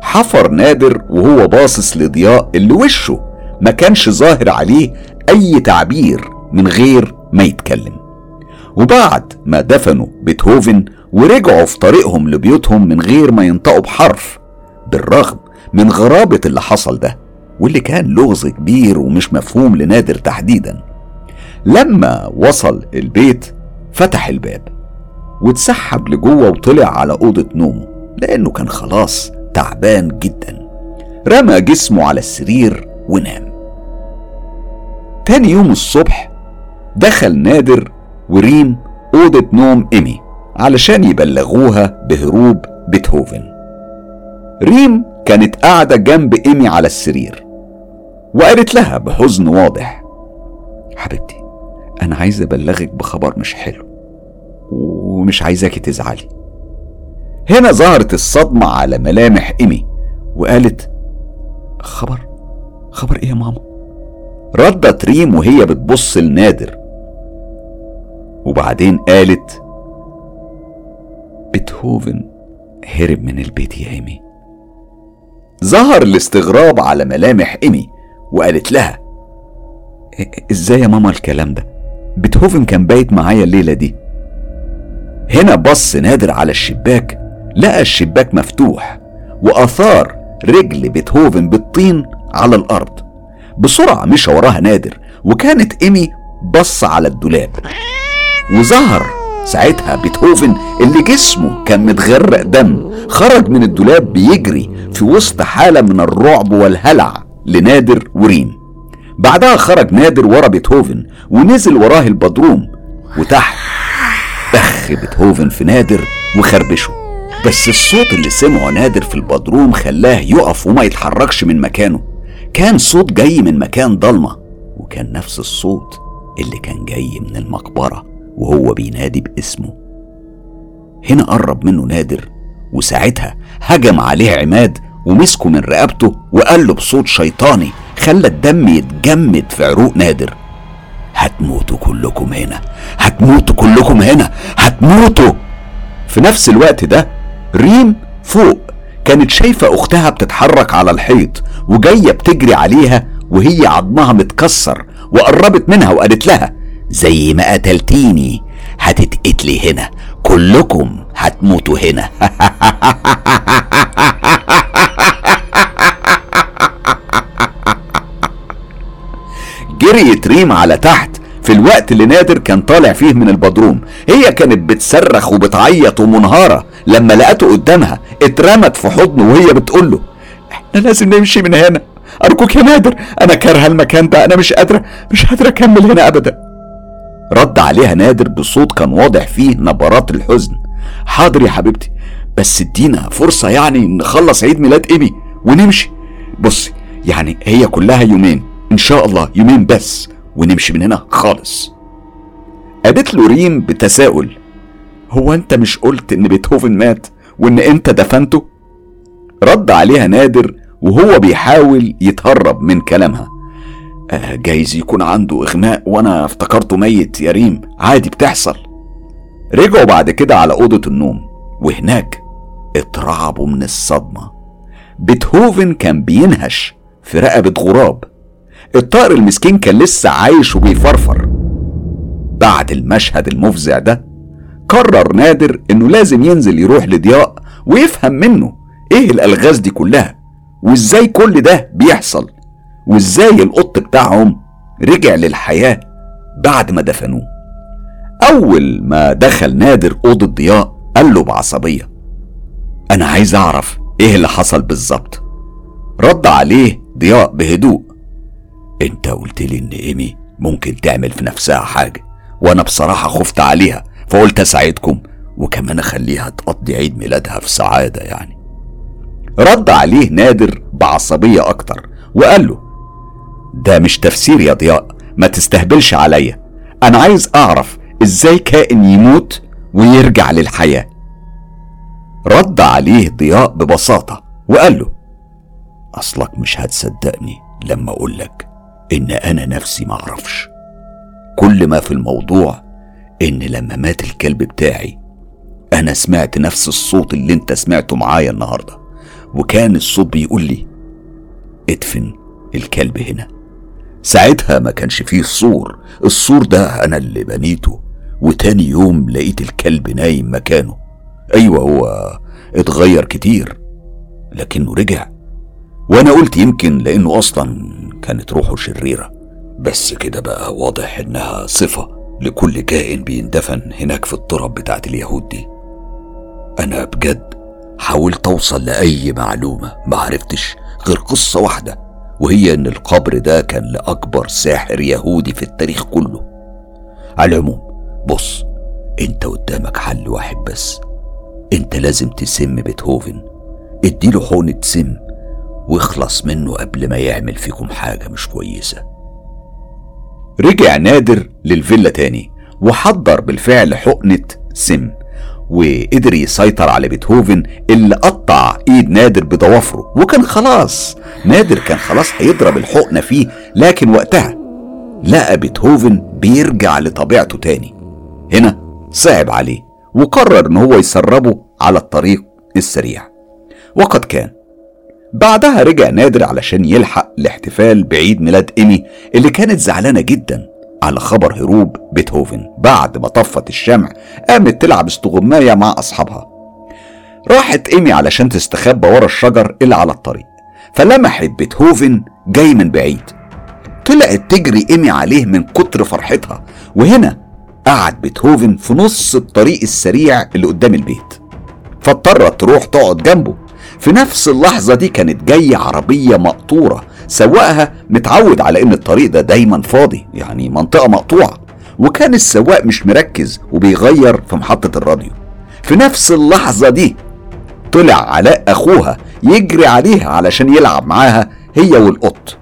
حفر نادر وهو باصص لضياء اللي وشه ما كانش ظاهر عليه أي تعبير من غير ما يتكلم. وبعد ما دفنوا بيتهوفن ورجعوا في طريقهم لبيوتهم من غير ما ينطقوا بحرف بالرغم من غرابة اللي حصل ده واللي كان لغز كبير ومش مفهوم لنادر تحديدا. لما وصل البيت فتح الباب واتسحب لجوه وطلع على أوضة نومه لأنه كان خلاص تعبان جدا. رمى جسمه على السرير ونام. تاني يوم الصبح دخل نادر وريم أوضة نوم إيمي. علشان يبلغوها بهروب بيتهوفن. ريم كانت قاعدة جنب إيمي على السرير وقالت لها بحزن واضح حبيبتي أنا عايزة أبلغك بخبر مش حلو ومش عايزاكي تزعلي. هنا ظهرت الصدمة على ملامح إيمي وقالت خبر خبر إيه يا ماما؟ ردت ريم وهي بتبص لنادر وبعدين قالت بيتهوفن هرب من البيت يا إيمي. ظهر الاستغراب على ملامح إيمي وقالت لها إزاي يا ماما الكلام ده؟ بيتهوفن كان بايت معايا الليلة دي. هنا بص نادر على الشباك لقى الشباك مفتوح وأثار رجل بيتهوفن بالطين على الأرض. بسرعة مشى وراها نادر وكانت إيمي بص على الدولاب. وظهر ساعتها بيتهوفن اللي جسمه كان متغرق دم خرج من الدولاب بيجري في وسط حالة من الرعب والهلع لنادر وريم بعدها خرج نادر ورا بيتهوفن ونزل وراه البدروم وتحت بخ بيتهوفن في نادر وخربشه. بس الصوت اللي سمعه نادر في البدروم خلاه يقف وما يتحركش من مكانه. كان صوت جاي من مكان ضلمة وكان نفس الصوت اللي كان جاي من المقبرة. وهو بينادي باسمه. هنا قرب منه نادر وساعتها هجم عليه عماد ومسكه من رقبته وقال له بصوت شيطاني خلى الدم يتجمد في عروق نادر. هتموتوا كلكم هنا هتموتوا كلكم هنا هتموتوا! في نفس الوقت ده ريم فوق كانت شايفة أختها بتتحرك على الحيط وجاية بتجري عليها وهي عظمها متكسر وقربت منها وقالت لها زي ما قتلتيني. هتتقتلي هنا. كلكم هتموتوا هنا. جريت ريم على تحت. في الوقت اللي نادر كان طالع فيه من البدروم. هي كانت بتصرخ وبتعيط ومنهارة. لما لقته قدامها اترمت في حضنه وهي بتقول له إحنا لازم نمشي من هنا. أرجوك يا نادر أنا كارهه المكان ده أنا مش قادرة مش قادرة أكمل هنا ابدا. رد عليها نادر بصوت كان واضح فيه نبرات الحزن. حاضر يا حبيبتي بس ادينا فرصة يعني نخلص عيد ميلاد إيمي ونمشي. بصي يعني هي كلها يومين إن شاء الله يومين بس ونمشي من هنا خالص. قالت له ريم بتساؤل هو أنت مش قلت إن بيتهوفن مات وإن أنت دفنته؟ رد عليها نادر وهو بيحاول يتهرب من كلامها. جايز يكون عنده إغماء وأنا افتكرته ميت يا ريم. عادي بتحصل. رجعوا بعد كده على أوضة النوم. وهناك اترعبوا من الصدمة. بيتهوفن كان بينهش في رقبة غراب. الطائر المسكين كان لسه عايش وبيفرفر. بعد المشهد المفزع ده قرر نادر إنه لازم ينزل يروح لضياء ويفهم منه إيه الألغاز دي كلها وإزاي كل ده بيحصل. وازاي القط بتاعهم رجع للحياة بعد ما دفنوه. أول ما دخل نادر أوضة ضياء قال له بعصبية أنا عايز أعرف إيه اللي حصل بالظبط. رد عليه ضياء بهدوء أنت قلت لي إن إيمي ممكن تعمل في نفسها حاجة وأنا بصراحة خفت عليها فقلت أساعدكم وكمان أخليها تقضي عيد ميلادها في سعادة يعني. رد عليه نادر بعصبية أكتر وقال له ده مش تفسير يا ضياء ما تستهبلش عليا. أنا عايز أعرف إزاي كائن يموت ويرجع للحياة. رد عليه ضياء ببساطة وقال له أصلك مش هتصدقني لما اقولك إن أنا نفسي معرفش كل ما في الموضوع إن لما مات الكلب بتاعي أنا سمعت نفس الصوت اللي أنت سمعته معايا النهارده. وكان الصوت بيقول لي ادفن الكلب هنا. ساعتها ما كانش فيه السور. السور ده أنا اللي بنيته وتاني يوم لقيت الكلب نايم مكانه. أيوه هو اتغير كتير لكنه رجع. وأنا قلت يمكن لأنه أصلا كانت روحه شريرة. بس كده بقى واضح إنها صفة لكل كائن بيندفن هناك في التراب بتاعت اليهود دي. أنا بجد حاولت أوصل لأي معلومة معرفتش غير قصة واحدة. وهي إن القبر ده كان لأكبر ساحر يهودي في التاريخ كله. على العموم بص أنت قدامك حل واحد بس. أنت لازم تسم بيتهوفن. اديله حقنة سم واخلص منه قبل ما يعمل فيكم حاجة مش كويسة. رجع نادر للفيلا تاني وحضر بالفعل حقنة سم. وقدر يسيطر على بيتهوفن اللي قطع إيد نادر بضوافره. وكان خلاص نادر كان خلاص هيضرب الحقنة فيه لكن وقتها لقى بيتهوفن بيرجع لطبيعته تاني. هنا صعب عليه وقرر إن هو يسربه على الطريق السريع. وقد كان. بعدها رجع نادر علشان يلحق الاحتفال بعيد ميلاد إيمي اللي كانت زعلانة جدا. على خبر هروب بيتهوفن. بعد ما طفت الشمع قامت تلعب استغماية مع أصحابها. راحت إيمي علشان تستخبى ورا الشجر اللي على الطريق. فلمحت بيتهوفن جاي من بعيد. طلعت تجري إيمي عليه من كتر فرحتها. وهنا قعد بيتهوفن في نص الطريق السريع اللي قدام البيت. فاضطرت تروح تقعد جنبه. في نفس اللحظة دي كانت جاية عربية مقطورة. سواقها متعود على إن الطريق ده دايما فاضي يعني منطقة مقطوعة. وكان السواق مش مركز وبيغير في محطة الراديو. في نفس اللحظة دي طلع علاء أخوها يجري عليها علشان يلعب معاها هي والقط.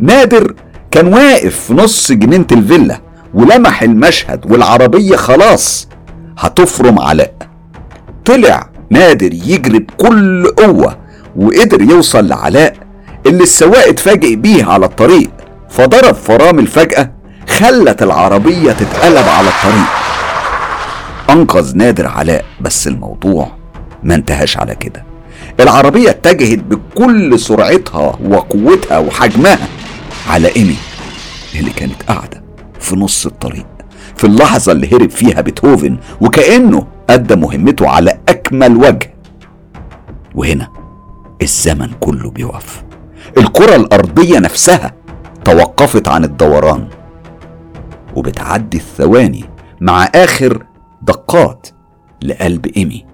نادر كان واقف في نص جنينة الفيلا ولمح المشهد والعربية خلاص هتفرم علاء. طلع نادر يجري بكل قوة وقدر يوصل لعلاء اللي السواق اتفاجئ بيه على الطريق. فضرب فرامل فجأة خلت العربية تتقلب على الطريق. أنقذ نادر علاء بس الموضوع ما انتهاش على كده. العربية اتجهت بكل سرعتها وقوتها وحجمها على إيمي اللي كانت قاعدة في نص الطريق في اللحظة اللي هرب فيها بيتهوفن وكأنه أدى مهمته على أكمل وجه. وهنا الزمن كله بيقف. الكرة الأرضية نفسها توقفت عن الدوران. وبتعدي الثواني مع آخر دقات لقلب إيمي.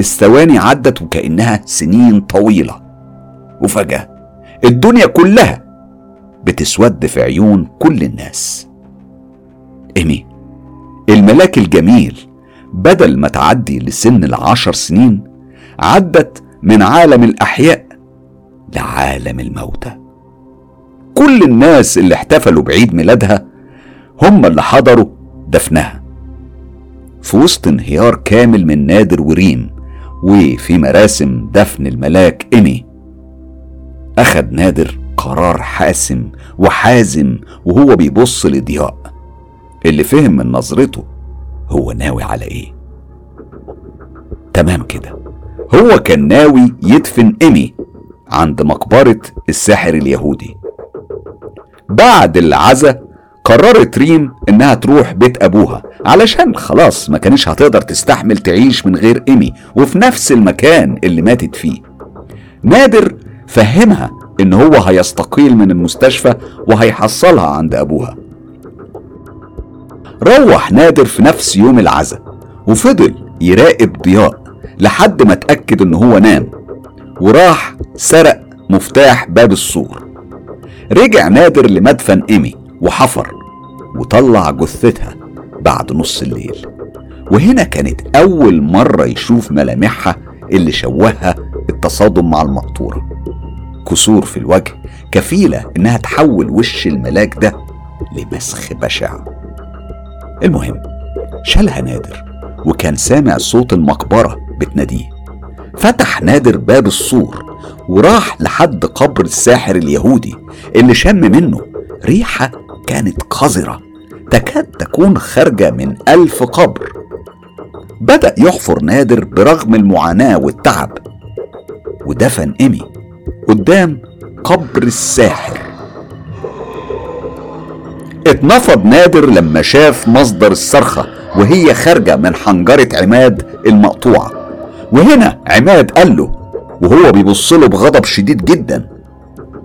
الثواني عدت وكأنها سنين طويلة. وفجأة الدنيا كلها بتسود في عيون كل الناس. إيمي الملاك الجميل بدل ما تعدي لسن العشر سنين عدت من عالم الأحياء لعالم الموتى. كل الناس اللي احتفلوا بعيد ميلادها هم اللي حضروا دفنها. في وسط انهيار كامل من نادر وريم وفي مراسم دفن الملاك إيمي أخد نادر قرار حاسم وحازم وهو بيبص لضياء اللي فهم من نظرته هو ناوي على إيه؟ تمام كده. هو كان ناوي يدفن إيمي عند مقبرة الساحر اليهودي. بعد العزا قررت ريم إنها تروح بيت أبوها علشان خلاص ما كانش هتقدر تستحمل تعيش من غير إيمي وفي نفس المكان اللي ماتت فيه. نادر فهمها إن هو هيستقيل من المستشفى وهيحصلها عند أبوها. روح نادر في نفس يوم العزا وفضل يراقب ضياء لحد ما اتأكد إن هو نام وراح سرق مفتاح باب السور. رجع نادر لمدفن إيمي وحفر وطلع جثتها بعد نص الليل. وهنا كانت أول مرة يشوف ملامحها اللي شوهها التصادم مع المقطورة كسور في الوجه كفيلة إنها تحول وش الملاك ده لمسخ بشع. المهم شالها نادر وكان سامع صوت المقبرة بتناديه. فتح نادر باب السور وراح لحد قبر الساحر اليهودي اللي شم منه ريحة كانت قذرة تكاد تكون خارجة من ألف قبر. بدأ يحفر نادر برغم المعاناة والتعب ودفن إيمي قدام قبر الساحر. اتنفض نادر لما شاف مصدر الصرخة وهي خارجة من حنجرة عماد المقطوعة. وهنا عماد قال له وهو بيبص له بغضب شديد جدا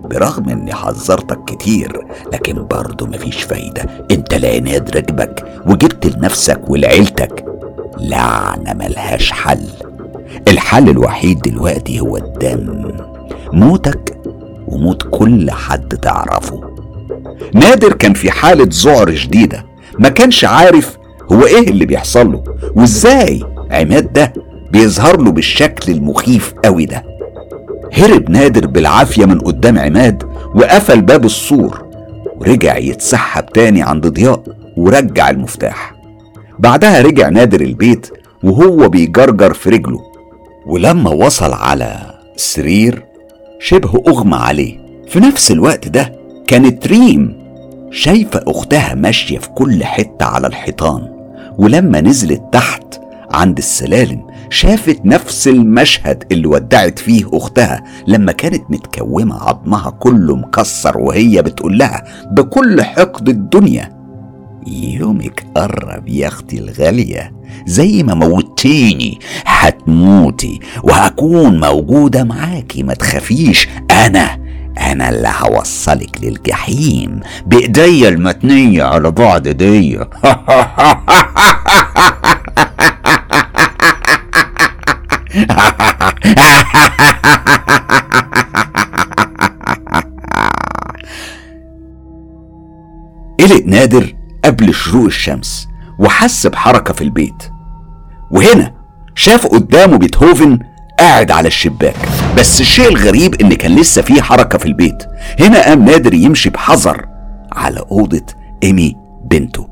برغم إني حذرتك كتير لكن برضه مفيش فايدة. أنت العناد راكبك وجبت لنفسك ولعيلتك. لعنة ملهاش حل. الحل الوحيد دلوقتي هو الدم. موتك وموت كل حد تعرفه. نادر كان في حالة ذعر شديدة ما كانش عارف هو إيه اللي بيحصل له وإزاي عماد ده بيظهر له بالشكل المخيف قوي ده. هرب نادر بالعافية من قدام عماد وقفل باب السور ورجع يتسحب تاني عند ضياء ورجع المفتاح. بعدها رجع نادر البيت وهو بيجرجر في رجله ولما وصل على السرير شبه أغمى عليه. في نفس الوقت ده كانت ريم شايفة أختها ماشية في كل حتة على الحيطان ولما نزلت تحت عند السلالم شافت نفس المشهد اللي ودعت فيه أختها لما كانت متكومة عظمها كله مكسر وهي بتقول لها بكل حقد الدنيا. يومك قرب يا أختي الغالية. زي ما موتيني هتموتي وهكون موجودة معاكي ما تخافيش. أنا أنا اللي هوصلك للجحيم. بايديا المتنية على بعد دي قلق نادر قبل شروق الشمس وحس بحركة في البيت. وهنا شاف قدامه بيتهوفن قاعد على الشباك. بس الشيء الغريب إن كان لسه في حركة في البيت. هنا قام نادر يمشي بحذر على أوضة إيمي بنته.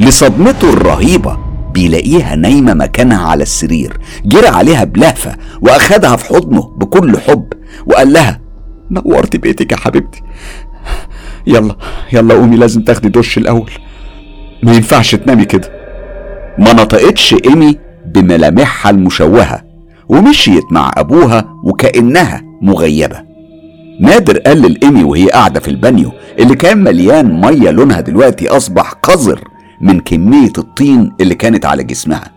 لصدمته الرهيبة بيلاقيها نايمة مكانها على السرير. جرى عليها بلهفة وأخدها في حضنه بكل حب وقال لها نورت بيتك يا حبيبتي. يلا يلا قومي لازم تاخدي دش الأول. ما ينفعش تنامي كده. ما نطقتش إيمي بملامحها المشوهة. ومشيت مع أبوها وكأنها مغيبة. نادر قال لإيمي وهي قاعدة في البانيو اللي كان مليان مية لونها دلوقتي أصبح قذر من كمية الطين اللي كانت على جسمها.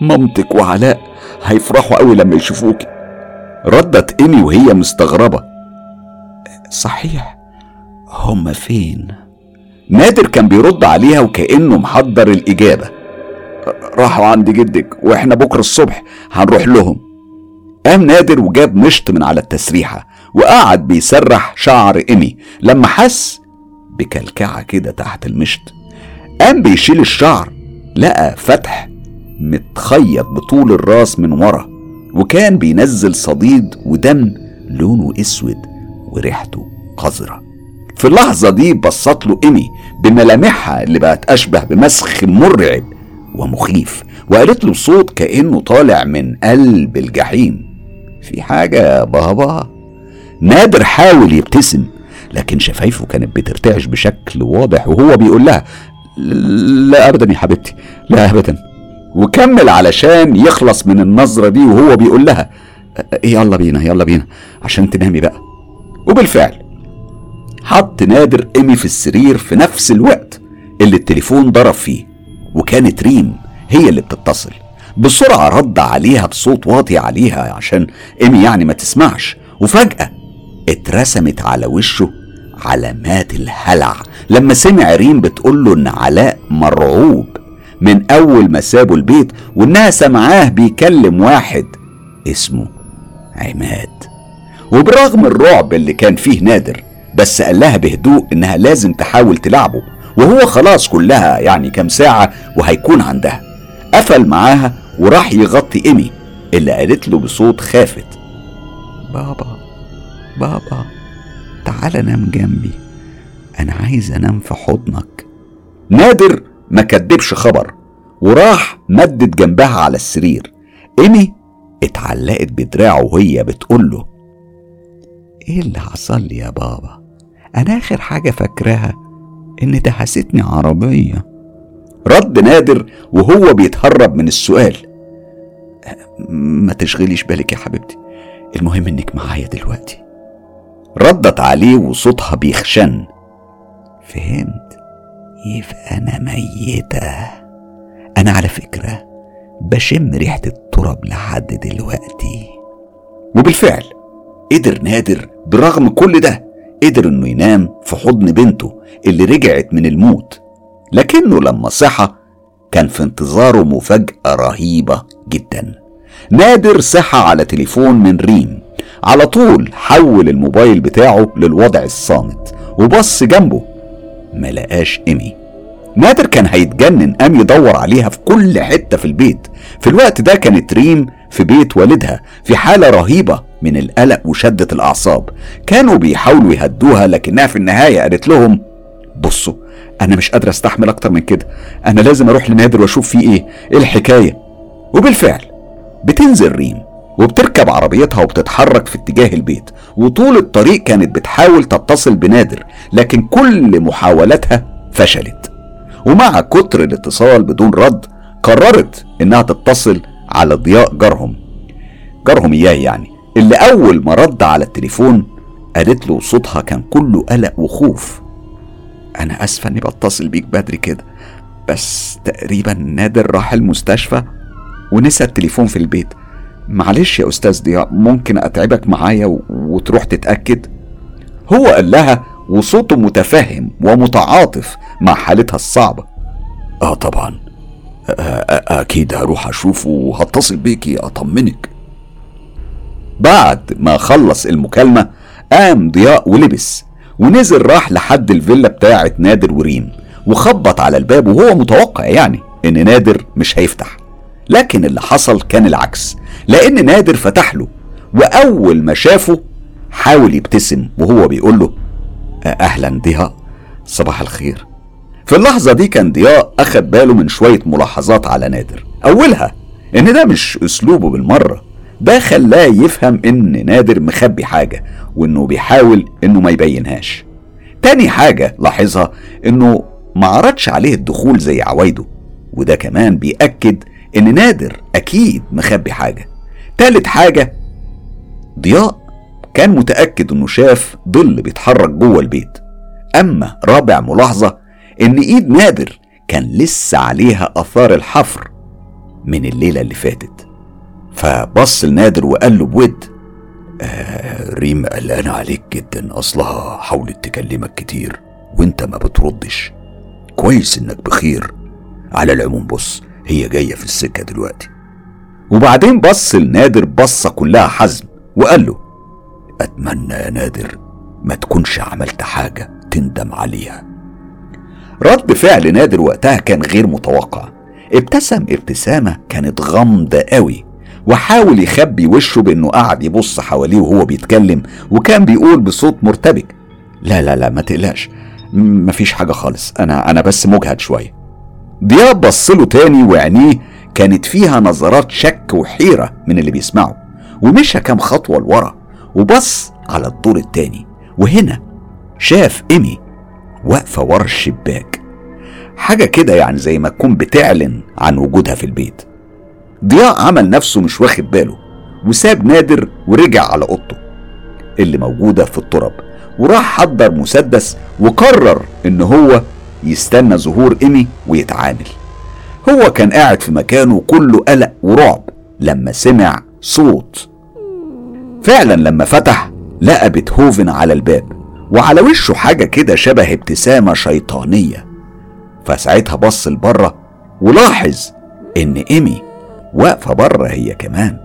مامتك وعلاء هيفرحوا قوي لما يشوفوكي ردت إيمي وهي مستغربة. صحيح هما فين؟ نادر كان بيرد عليها وكأنه محضر الإجابة. راحوا عند جدك وإحنا بكرة الصبح هنروح لهم. قام نادر وجاب مشط من على التسريحة وقعد بيسرح شعر إيمي. لما حس بكلكعة كده تحت المشط قام بيشيل الشعر لقى فتح متخيط بطول الراس من ورا وكان بينزل صديد ودم لونه أسود وريحته قذرة. في اللحظة دي بصت له إيمي بملامحها اللي بقت أشبه بمسخ مرعب. ومخيف. وقالت له بصوت كأنه طالع من قلب الجحيم. في حاجة يا بابا نادر حاول يبتسم لكن شفايفه كانت بترتعش بشكل واضح وهو بيقول لها لا ابدا يا حبيبتي لا ابدا. وكمل علشان يخلص من النظرة دي وهو بيقول لها يلا بينا يلا بينا عشان تنامي بقى. وبالفعل حط نادر إيمي في السرير في نفس الوقت اللي التليفون ضرب فيه. وكانت ريم هي اللي بتتصل. بسرعة رد عليها بصوت واطي عليها عشان إيمي يعني ما تسمعش. وفجأة اترسمت على وشه علامات الهلع. لما سمع ريم بتقول له إن علاء مرعوب من أول ما سابوا البيت وإنها سمعاه بيكلم واحد اسمه عماد. وبرغم الرعب اللي كان فيه نادر بس قال لها بهدوء إنها لازم تحاول تلعبه. وهو خلاص كلها يعني كام ساعة وهيكون عندها. قفل معاها وراح يغطي إيمي اللي قالت له بصوت خافت. بابا بابا تعال نام جنبي. أنا عايز أنام في حضنك. نادر ما كدبش خبر وراح مدد جنبها على السرير. إيمي اتعلقت بدراعه وهي بتقول له إيه اللي حصل لي يا بابا؟ أنا آخر حاجة فاكراها إن دهستني عربية. رد نادر وهو بيتهرب من السؤال. ما تشغليش بالك يا حبيبتي. المهم إنك معايا دلوقتي. ردت عليه وصوتها بيخشن. فهمت؟ يبقى أنا ميتة. أنا على فكرة بشم ريحة التراب لحد دلوقتي. وبالفعل قدر نادر برغم كل ده قدر إنه ينام في حضن بنته اللي رجعت من الموت. لكنه لما صحى كان في انتظاره مفاجأة رهيبة جدا. نادر صحى على تليفون من ريم. على طول حول الموبايل بتاعه للوضع الصامت وبص جنبه ما لقاش إيمي. نادر كان هيتجنن قام يدور عليها في كل حتة في البيت. في الوقت ده كانت ريم في بيت والدها في حالة رهيبة. من القلق وشدة الأعصاب. كانوا بيحاولوا يهدوها لكنها في النهاية قالت لهم بصوا أنا مش قادرة أستحمل أكتر من كده. أنا لازم أروح لنادر وأشوف فيه إيه إيه الحكاية. وبالفعل بتنزل ريم وبتركب عربيتها وبتتحرك في اتجاه البيت. وطول الطريق كانت بتحاول تتصل بنادر لكن كل محاولاتها فشلت. ومع كتر الاتصال بدون رد قررت إنها تتصل على ضياء جارهم. جارهم اياه يعني. اللي أول ما رد على التليفون قالت له صوتها كان كله قلق وخوف. أنا آسفة إني بتصل بيك بدري كده بس تقريبا نادر راح المستشفى ونسى التليفون في البيت. معلش يا أستاذ ضياء ممكن أتعبك معايا وتروح تتأكد؟ هو قال لها وصوته متفهم ومتعاطف مع حالتها الصعبة. آه طبعا. أكيد هروح أشوفه وهتصل بيكي أطمنك. بعد ما خلص المكالمة قام ضياء ولبس ونزل راح لحد الفيلا بتاعه نادر وريم وخبط على الباب وهو متوقع يعني إن نادر مش هيفتح. لكن اللي حصل كان العكس لأن نادر فتح له وأول ما شافه حاول يبتسم وهو بيقول له أهلا ضياء صباح الخير. في اللحظة دي كان ضياء أخد باله من شوية ملاحظات على نادر. أولها إن ده مش أسلوبه بالمرة. ده خلاه يفهم إن نادر مخبي حاجة وإنه بيحاول إنه ما يبينهاش. تاني حاجة لاحظها إنه ما عرضش عليه الدخول زي عوايده وده كمان بيأكد إن نادر أكيد مخبي حاجة. تالت حاجة ضياء كان متأكد إنه شاف ظل بيتحرك جوه البيت. أما رابع ملاحظة إن إيد نادر كان لسه عليها آثار الحفر من الليلة اللي فاتت. فبص لنادر وقال له بود آه ريم قلقانة عليك جدا أصلها حاولت تكلمك كتير وأنت ما بتردش. كويس إنك بخير. على العموم بص هي جاية في السكة دلوقتي. وبعدين بص لنادر بصة كلها حزم وقال له أتمنى يا نادر ما تكونش عملت حاجة تندم عليها. رد فعل نادر وقتها كان غير متوقع. ابتسم ابتسامة كانت غامضة قوي. وحاول يخبي وشه بأنه قعد يبص حواليه وهو بيتكلم وكان بيقول بصوت مرتبك. لا لا لا ما تقلقش. مفيش حاجة خالص. أنا أنا بس مجهد شوية. ضياء بص له تاني وعينيه كانت فيها نظرات شك وحيرة من اللي بيسمعه ومشى كام خطوة لورا وبص على الدور التاني. وهنا شاف إيمي واقفة ورا الشباك. حاجة كده يعني زي ما تكون بتعلن عن وجودها في البيت. ضياء عمل نفسه مش واخد باله وساب نادر ورجع على أوضته اللي موجودة في التراب وراح حضر مسدس وقرر إن هو يستنى ظهور إيمي ويتعامل. هو كان قاعد في مكانه كله قلق ورعب لما سمع صوت. فعلا لما فتح لقى بيتهوفن على الباب وعلى وشه حاجة كده شبه ابتسامة شيطانية. فساعتها بص لبره ولاحظ إن إيمي واقفة بره هي كمان.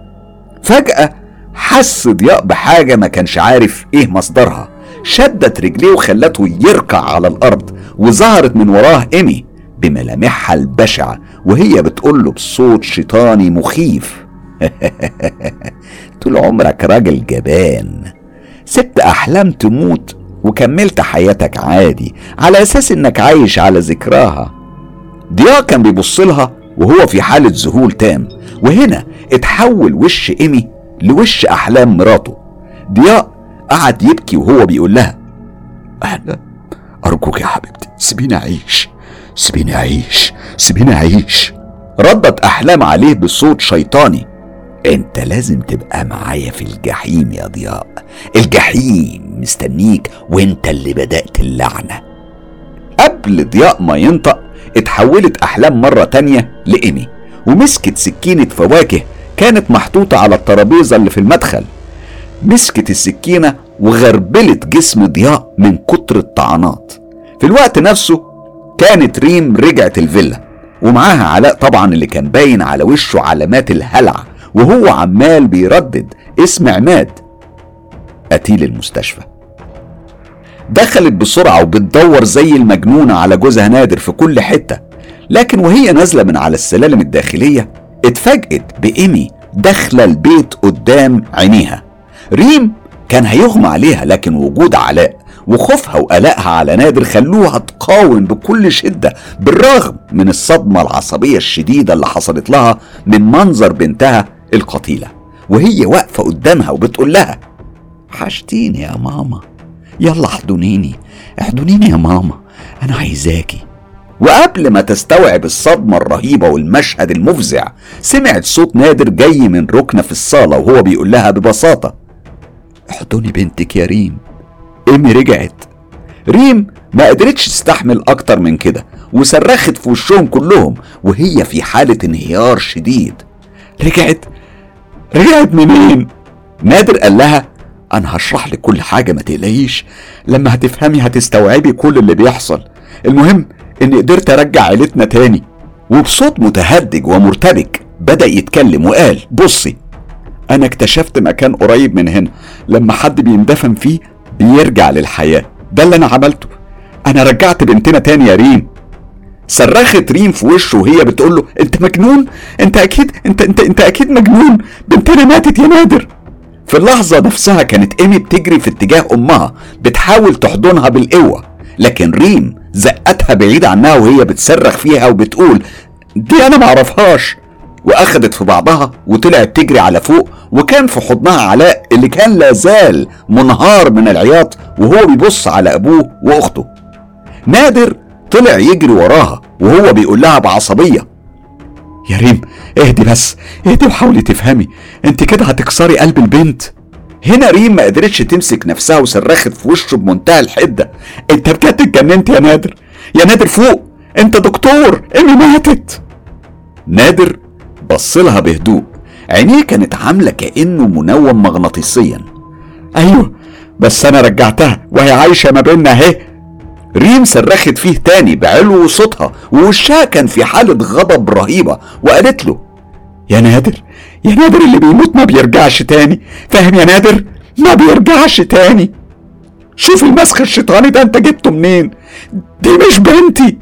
فجأة حس ضياء بحاجة ما كانش عارف إيه مصدرها. شدت رجليه وخلته يركع على الأرض وظهرت من وراه إيمي بملامحها البشعة وهي بتقول له بصوت شيطاني مخيف. طول عمرك راجل جبان. سبت أحلام تموت وكملت حياتك عادي على أساس إنك عايش على ذكراها. ضياء كان بيبص لها وهو في حالة ذهول تام. وهنا اتحول وش إيمي لوش أحلام مراته. ضياء قعد يبكي وهو بيقول لها أنا أرجوك يا حبيبتي سيبيني أعيش سيبيني أعيش سيبيني أعيش. ردت أحلام عليه بصوت شيطاني. أنت لازم تبقى معايا في الجحيم يا ضياء الجحيم مستنيك وأنت اللي بدأت اللعنة. قبل ضياء ما ينطق اتحولت أحلام مرة تانية لإيمي ومسكت سكينة فواكه كانت محطوطة على الترابيزة اللي في المدخل. مسكت السكينة وغربلت جسم ضياء من كتر الطعنات في الوقت نفسه كانت ريم رجعت الفيلا ومعاها علاء طبعا اللي كان باين على وشه علامات الهلع وهو عمال بيردد اسم عماد قتيل المستشفى دخلت بسرعة وبتدور زي المجنونة على جوزها نادر في كل حتة. لكن وهي نازلة من على السلالم الداخلية اتفاجئت بإيمي داخلة البيت قدام عينيها. ريم كان هيغمى عليها لكن وجود علاء وخوفها وقلقها على نادر خلوها تقاوم بكل شدة بالرغم من الصدمة العصبية الشديدة اللي حصلت لها من منظر بنتها القتيلة. وهي واقفة قدامها وبتقول لها حشتيني يا ماما. يلا احضنيني. احضنيني يا ماما أنا عايزاكي. وقبل ما تستوعب الصدمة الرهيبة والمشهد المفزع سمعت صوت نادر جاي من ركنة في الصالة وهو بيقول لها ببساطة. احضني بنتك يا ريم. إيمي رجعت. ريم ما قدرتش تستحمل أكتر من كده وصرخت في وشهم كلهم وهي في حالة انهيار شديد. رجعت. رجعت منين؟ نادر قال لها أنا هشرح لك كل حاجة ما تقلقيش. لما هتفهمي هتستوعبي كل اللي بيحصل. المهم إني قدرت أرجع عيلتنا تاني. وبصوت متهدج ومرتبك بدأ يتكلم وقال بصي أنا اكتشفت مكان قريب من هنا. لما حد بيندفن فيه بيرجع للحياة. ده اللي أنا عملته. أنا رجعت بنتنا تاني يا ريم. صرخت ريم في وشه وهي بتقول له أنت مجنون؟ أنت أكيد أنت أنت أنت أكيد مجنون. بنتنا ماتت يا نادر. في اللحظة نفسها كانت إيمي بتجري في اتجاه أمها بتحاول تحضنها بالقوة لكن ريم زقتها بعيد عنها وهي بتصرخ فيها وبتقول دي أنا معرفهاش واخدت في بعضها وطلعت تجري على فوق وكان في حضنها علاء اللي كان لازال منهار من العياط وهو بيبص على أبوه وأخته. نادر طلع يجري وراها وهو بيقول لها بعصبية يا ريم اهدي بس اهدي وحاولي تفهمي. انت كده هتكسري قلب البنت. هنا ريم ما قدرتش تمسك نفسها وصرخت في وشه بمنتهى الحدة. انت بجد اتجننت يا نادر. يا نادر فوق انت دكتور امي ماتت. نادر بص لها بهدوء. عينيه كانت عاملة كأنه منوم مغناطيسيا. أيوه بس أنا رجعتها وهي عايشة ما بيننا أهي. ريم صرخت فيه تاني بعلو صوتها ووشها كان في حالة غضب رهيبة وقالت له يا نادر يا نادر اللي بيموت ما بيرجعش تاني فاهم يا نادر؟ ما بيرجعش تاني. شوف المسخ الشيطاني ده انت جبته منين؟ دي مش بنتي.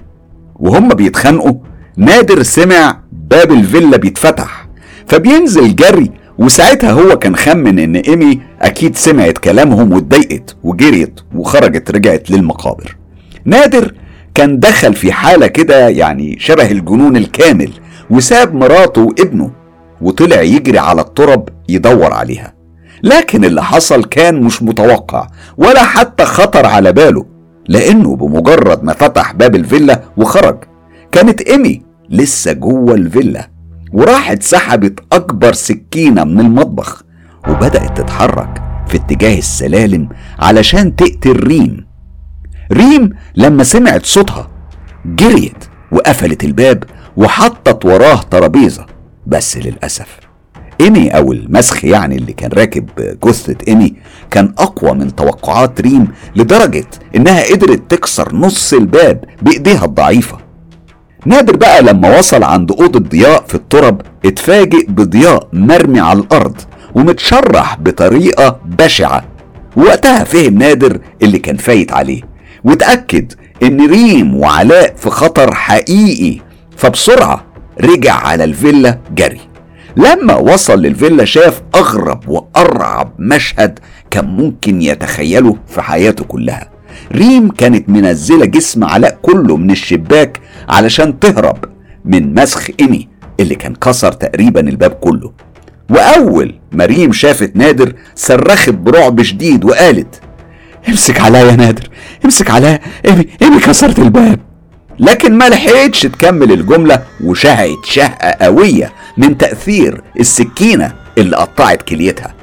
وهم بيتخانقوا نادر سمع باب الفيلا بيتفتح فبينزل جري وساعتها هو كان خمن إن إيمي أكيد سمعت كلامهم واتضايقت وجريت وخرجت رجعت للمقابر. نادر كان دخل في حالة كده يعني شبه الجنون الكامل وساب مراته وابنه وطلع يجري على الترب يدور عليها. لكن اللي حصل كان مش متوقع ولا حتى خطر على باله لأنه بمجرد ما فتح باب الفيلا وخرج. كانت إيمي لسه جوه الفيلا وراحت سحبت أكبر سكينة من المطبخ وبدأت تتحرك في اتجاه السلالم علشان تقتل ريم. ريم لما سمعت صوتها جريت وقفلت الباب وحطت وراه ترابيزة. بس للأسف ايمي أو المسخ يعني اللي كان راكب جثة ايمي كان أقوى من توقعات ريم لدرجة إنها قدرت تكسر نص الباب بإيديها الضعيفة. نادر بقى لما وصل عند أوضة ضياء في الترب اتفاجئ بضياء مرمي على الأرض ومتشرح بطريقة بشعة. وقتها فهم نادر اللي كان فايت عليه. وتأكد إن ريم وعلاء في خطر حقيقي. فبسرعة رجع على الفيلا جري. لما وصل للفيلا شاف أغرب وأرعب مشهد كان ممكن يتخيله في حياته كلها. ريم كانت منزلة جسم علاء كله من الشباك علشان تهرب من مسخ إيمي اللي كان كسر تقريبا الباب كله. وأول ما ريم شافت نادر صرخت برعب شديد وقالت امسك علاء يا نادر. امسك علاء إيمي إيمي كسرت الباب. لكن ما لحقتش تكمل الجملة وشهقت شهقة قوية من تأثير السكينة اللي قطعت كليتها.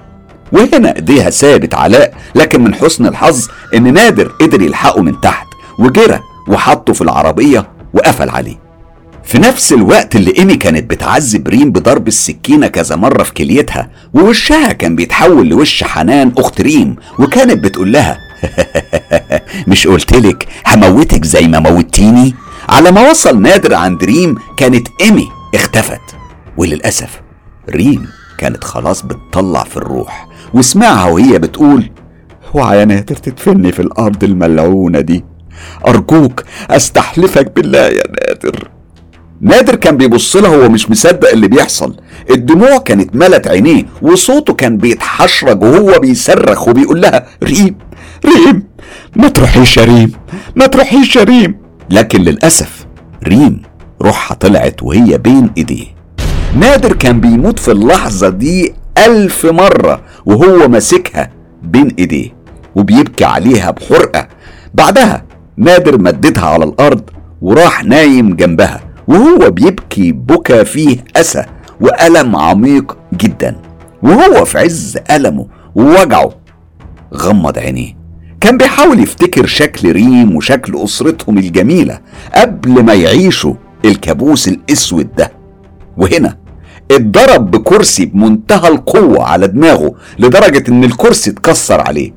وهنا ايديها ثابت علاء لكن من حسن الحظ إن نادر قدر يلحقه من تحت وجرى وحطه في العربية وقفل عليه. في نفس الوقت اللي إيمي كانت بتعذب ريم بضرب السكينة كذا مرة في كليتها ووشها كان بيتحول لوش حنان أخت ريم وكانت بتقول لها مش قلتلك هموتك زي ما موتيني على ما وصل نادر عند ريم كانت إيمي اختفت. وللأسف ريم كانت خلاص بتطلع في الروح. واسمعها وهي بتقول اوعى يا نادر تدفني في الأرض الملعونة دي. أرجوك أستحلفك بالله يا نادر. نادر كان بيبص لها وهو مش مصدق اللي بيحصل. الدموع كانت ملت عينيه وصوته كان بيتحشرج وهو بيصرخ وبيقول لها ريم ريم. ما تروحيش يا ريم. ما تروحيش يا ريم. لكن للأسف ريم روحها طلعت وهي بين إيديه. نادر كان بيموت في اللحظة دي ألف مرة وهو ماسكها بين إيديه وبيبكي عليها بحرقة. بعدها نادر مددها على الأرض وراح نايم جنبها وهو بيبكي بكى فيه أسى وألم عميق جدا. وهو في عز ألمه ووجعه غمض عينيه. كان بيحاول يفتكر شكل ريم وشكل أسرتهم الجميلة قبل ما يعيشوا الكابوس الأسود ده. وهنا اتضرب بكرسي بمنتهى القوة على دماغه لدرجة إن الكرسي اتكسر عليه.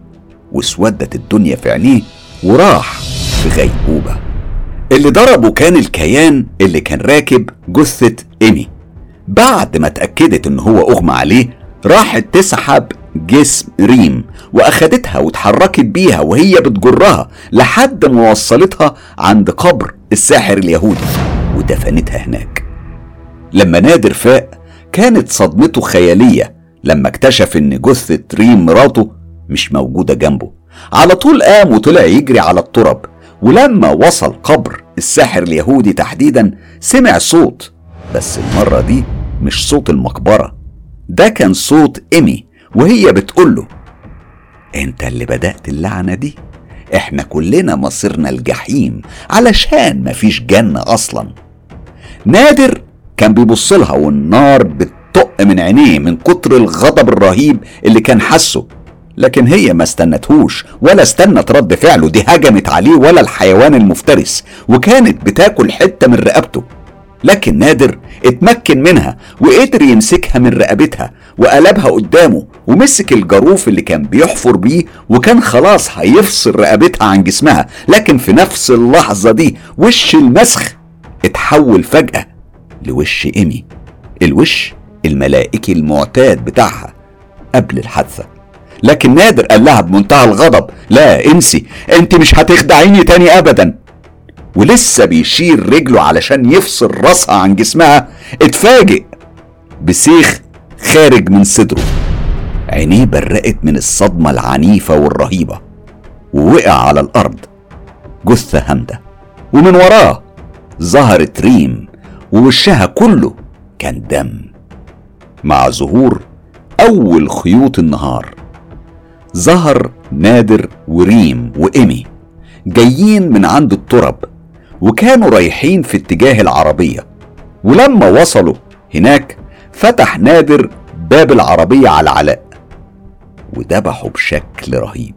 واسودت الدنيا في عينيه وراح في غيبوبة اللي ضربه كان الكيان اللي كان راكب جثة إيمي. بعد ما اتأكدت إن هو أغمى عليه راحت تسحب جسم ريم وأخدتها واتحركت بيها وهي بتجرها لحد ما وصلتها عند قبر الساحر اليهودي ودفنتها هناك. لما نادر فاق كانت صدمته خيالية لما اكتشف إن جثة ريم مراته مش موجودة جنبه. على طول قام وطلع يجري على الترب ولما وصل قبر الساحر اليهودي تحديدا سمع صوت بس المرة دي مش صوت المقبرة ده كان صوت إيمي وهي بتقول له أنت اللي بدأت اللعنة دي. إحنا كلنا مصيرنا الجحيم علشان مفيش جنة أصلا. نادر كان بيبص لها والنار بتطق من عينيه من كتر الغضب الرهيب اللي كان حاسه. لكن هي ما استنتهوش ولا استنت رد فعله دي هجمت عليه ولا الحيوان المفترس وكانت بتاكل حتة من رقبته. لكن نادر اتمكن منها وقدر يمسكها من رقبتها وقلبها قدامه ومسك الجاروف اللي كان بيحفر بيه وكان خلاص هيفصل رقبتها عن جسمها. لكن في نفس اللحظة دي وش المسخ؟ اتحول فجأة لوش إيمي الوش الملائكي المعتاد بتاعها قبل الحادثة. لكن نادر قال لها بمنتهى الغضب لا انسي انت مش هتخدعيني تاني ابدا. ولسه بيشير رجله علشان يفصل راسها عن جسمها اتفاجئ بسيخ خارج من صدره. عينيه برقت من الصدمة العنيفة والرهيبة ووقع على الأرض جثة هامدة. ومن وراه ظهرت ريم ووشها كله كان دم. مع ظهور أول خيوط النهار ظهر نادر وريم وإيمي جايين من عند الترب وكانوا رايحين في اتجاه العربية. ولما وصلوا هناك فتح نادر باب العربية على علاء وذبحه بشكل رهيب.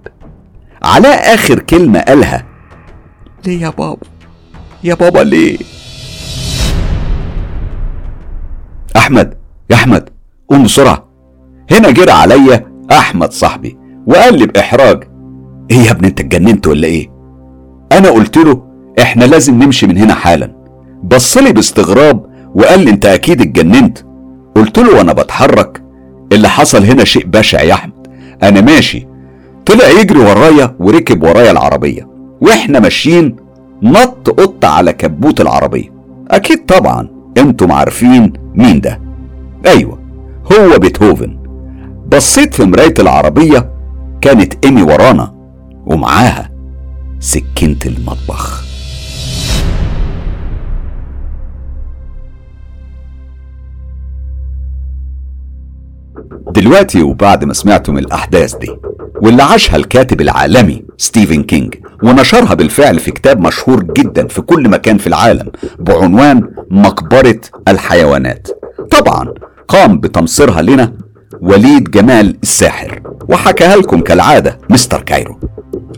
علاء آخر كلمة قالها ليه يا بابا؟ يا بابا ليه؟ أحمد يا أحمد قوم بسرعة. هنا جرى عليا أحمد صاحبي وقال لي بإحراج إيه يا ابني أنت اتجننت ولا إيه؟ أنا قلت له إحنا لازم نمشي من هنا حالا. بصلي باستغراب وقال لي أنت أكيد اتجننت. قلت له وأنا بتحرك. اللي حصل هنا شيء بشع يا أحمد. أنا ماشي. طلع يجري ورايا وركب ورايا العربية. وإحنا ماشيين نط قط على كبوت العربية. أكيد طبعا. أنتم عارفين مين ده. أيوة هو بيتهوفن. بصيت في مراية العربية كانت إيمي ورانا ومعاها سكينة المطبخ. دلوقتي وبعد ما سمعتم الأحداث دي واللي عاشها الكاتب العالمي ستيفن كينج ونشرها بالفعل في كتاب مشهور جدا في كل مكان في العالم بعنوان مقبرة الحيوانات. طبعا قام بتمصيرها لنا وليد جمال الساحر وحكاها لكم كالعادة مستر كايرو.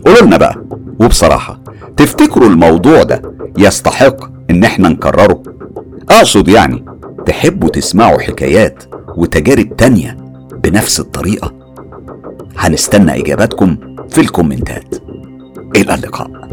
قولوا لنا بقى وبصراحة تفتكروا الموضوع ده يستحق إن إحنا نكرره؟ أقصد يعني تحبوا تسمعوا حكايات وتجارب تانية بنفس الطريقة. هنستنى إجاباتكم في الكومنتات. إلى اللقاء.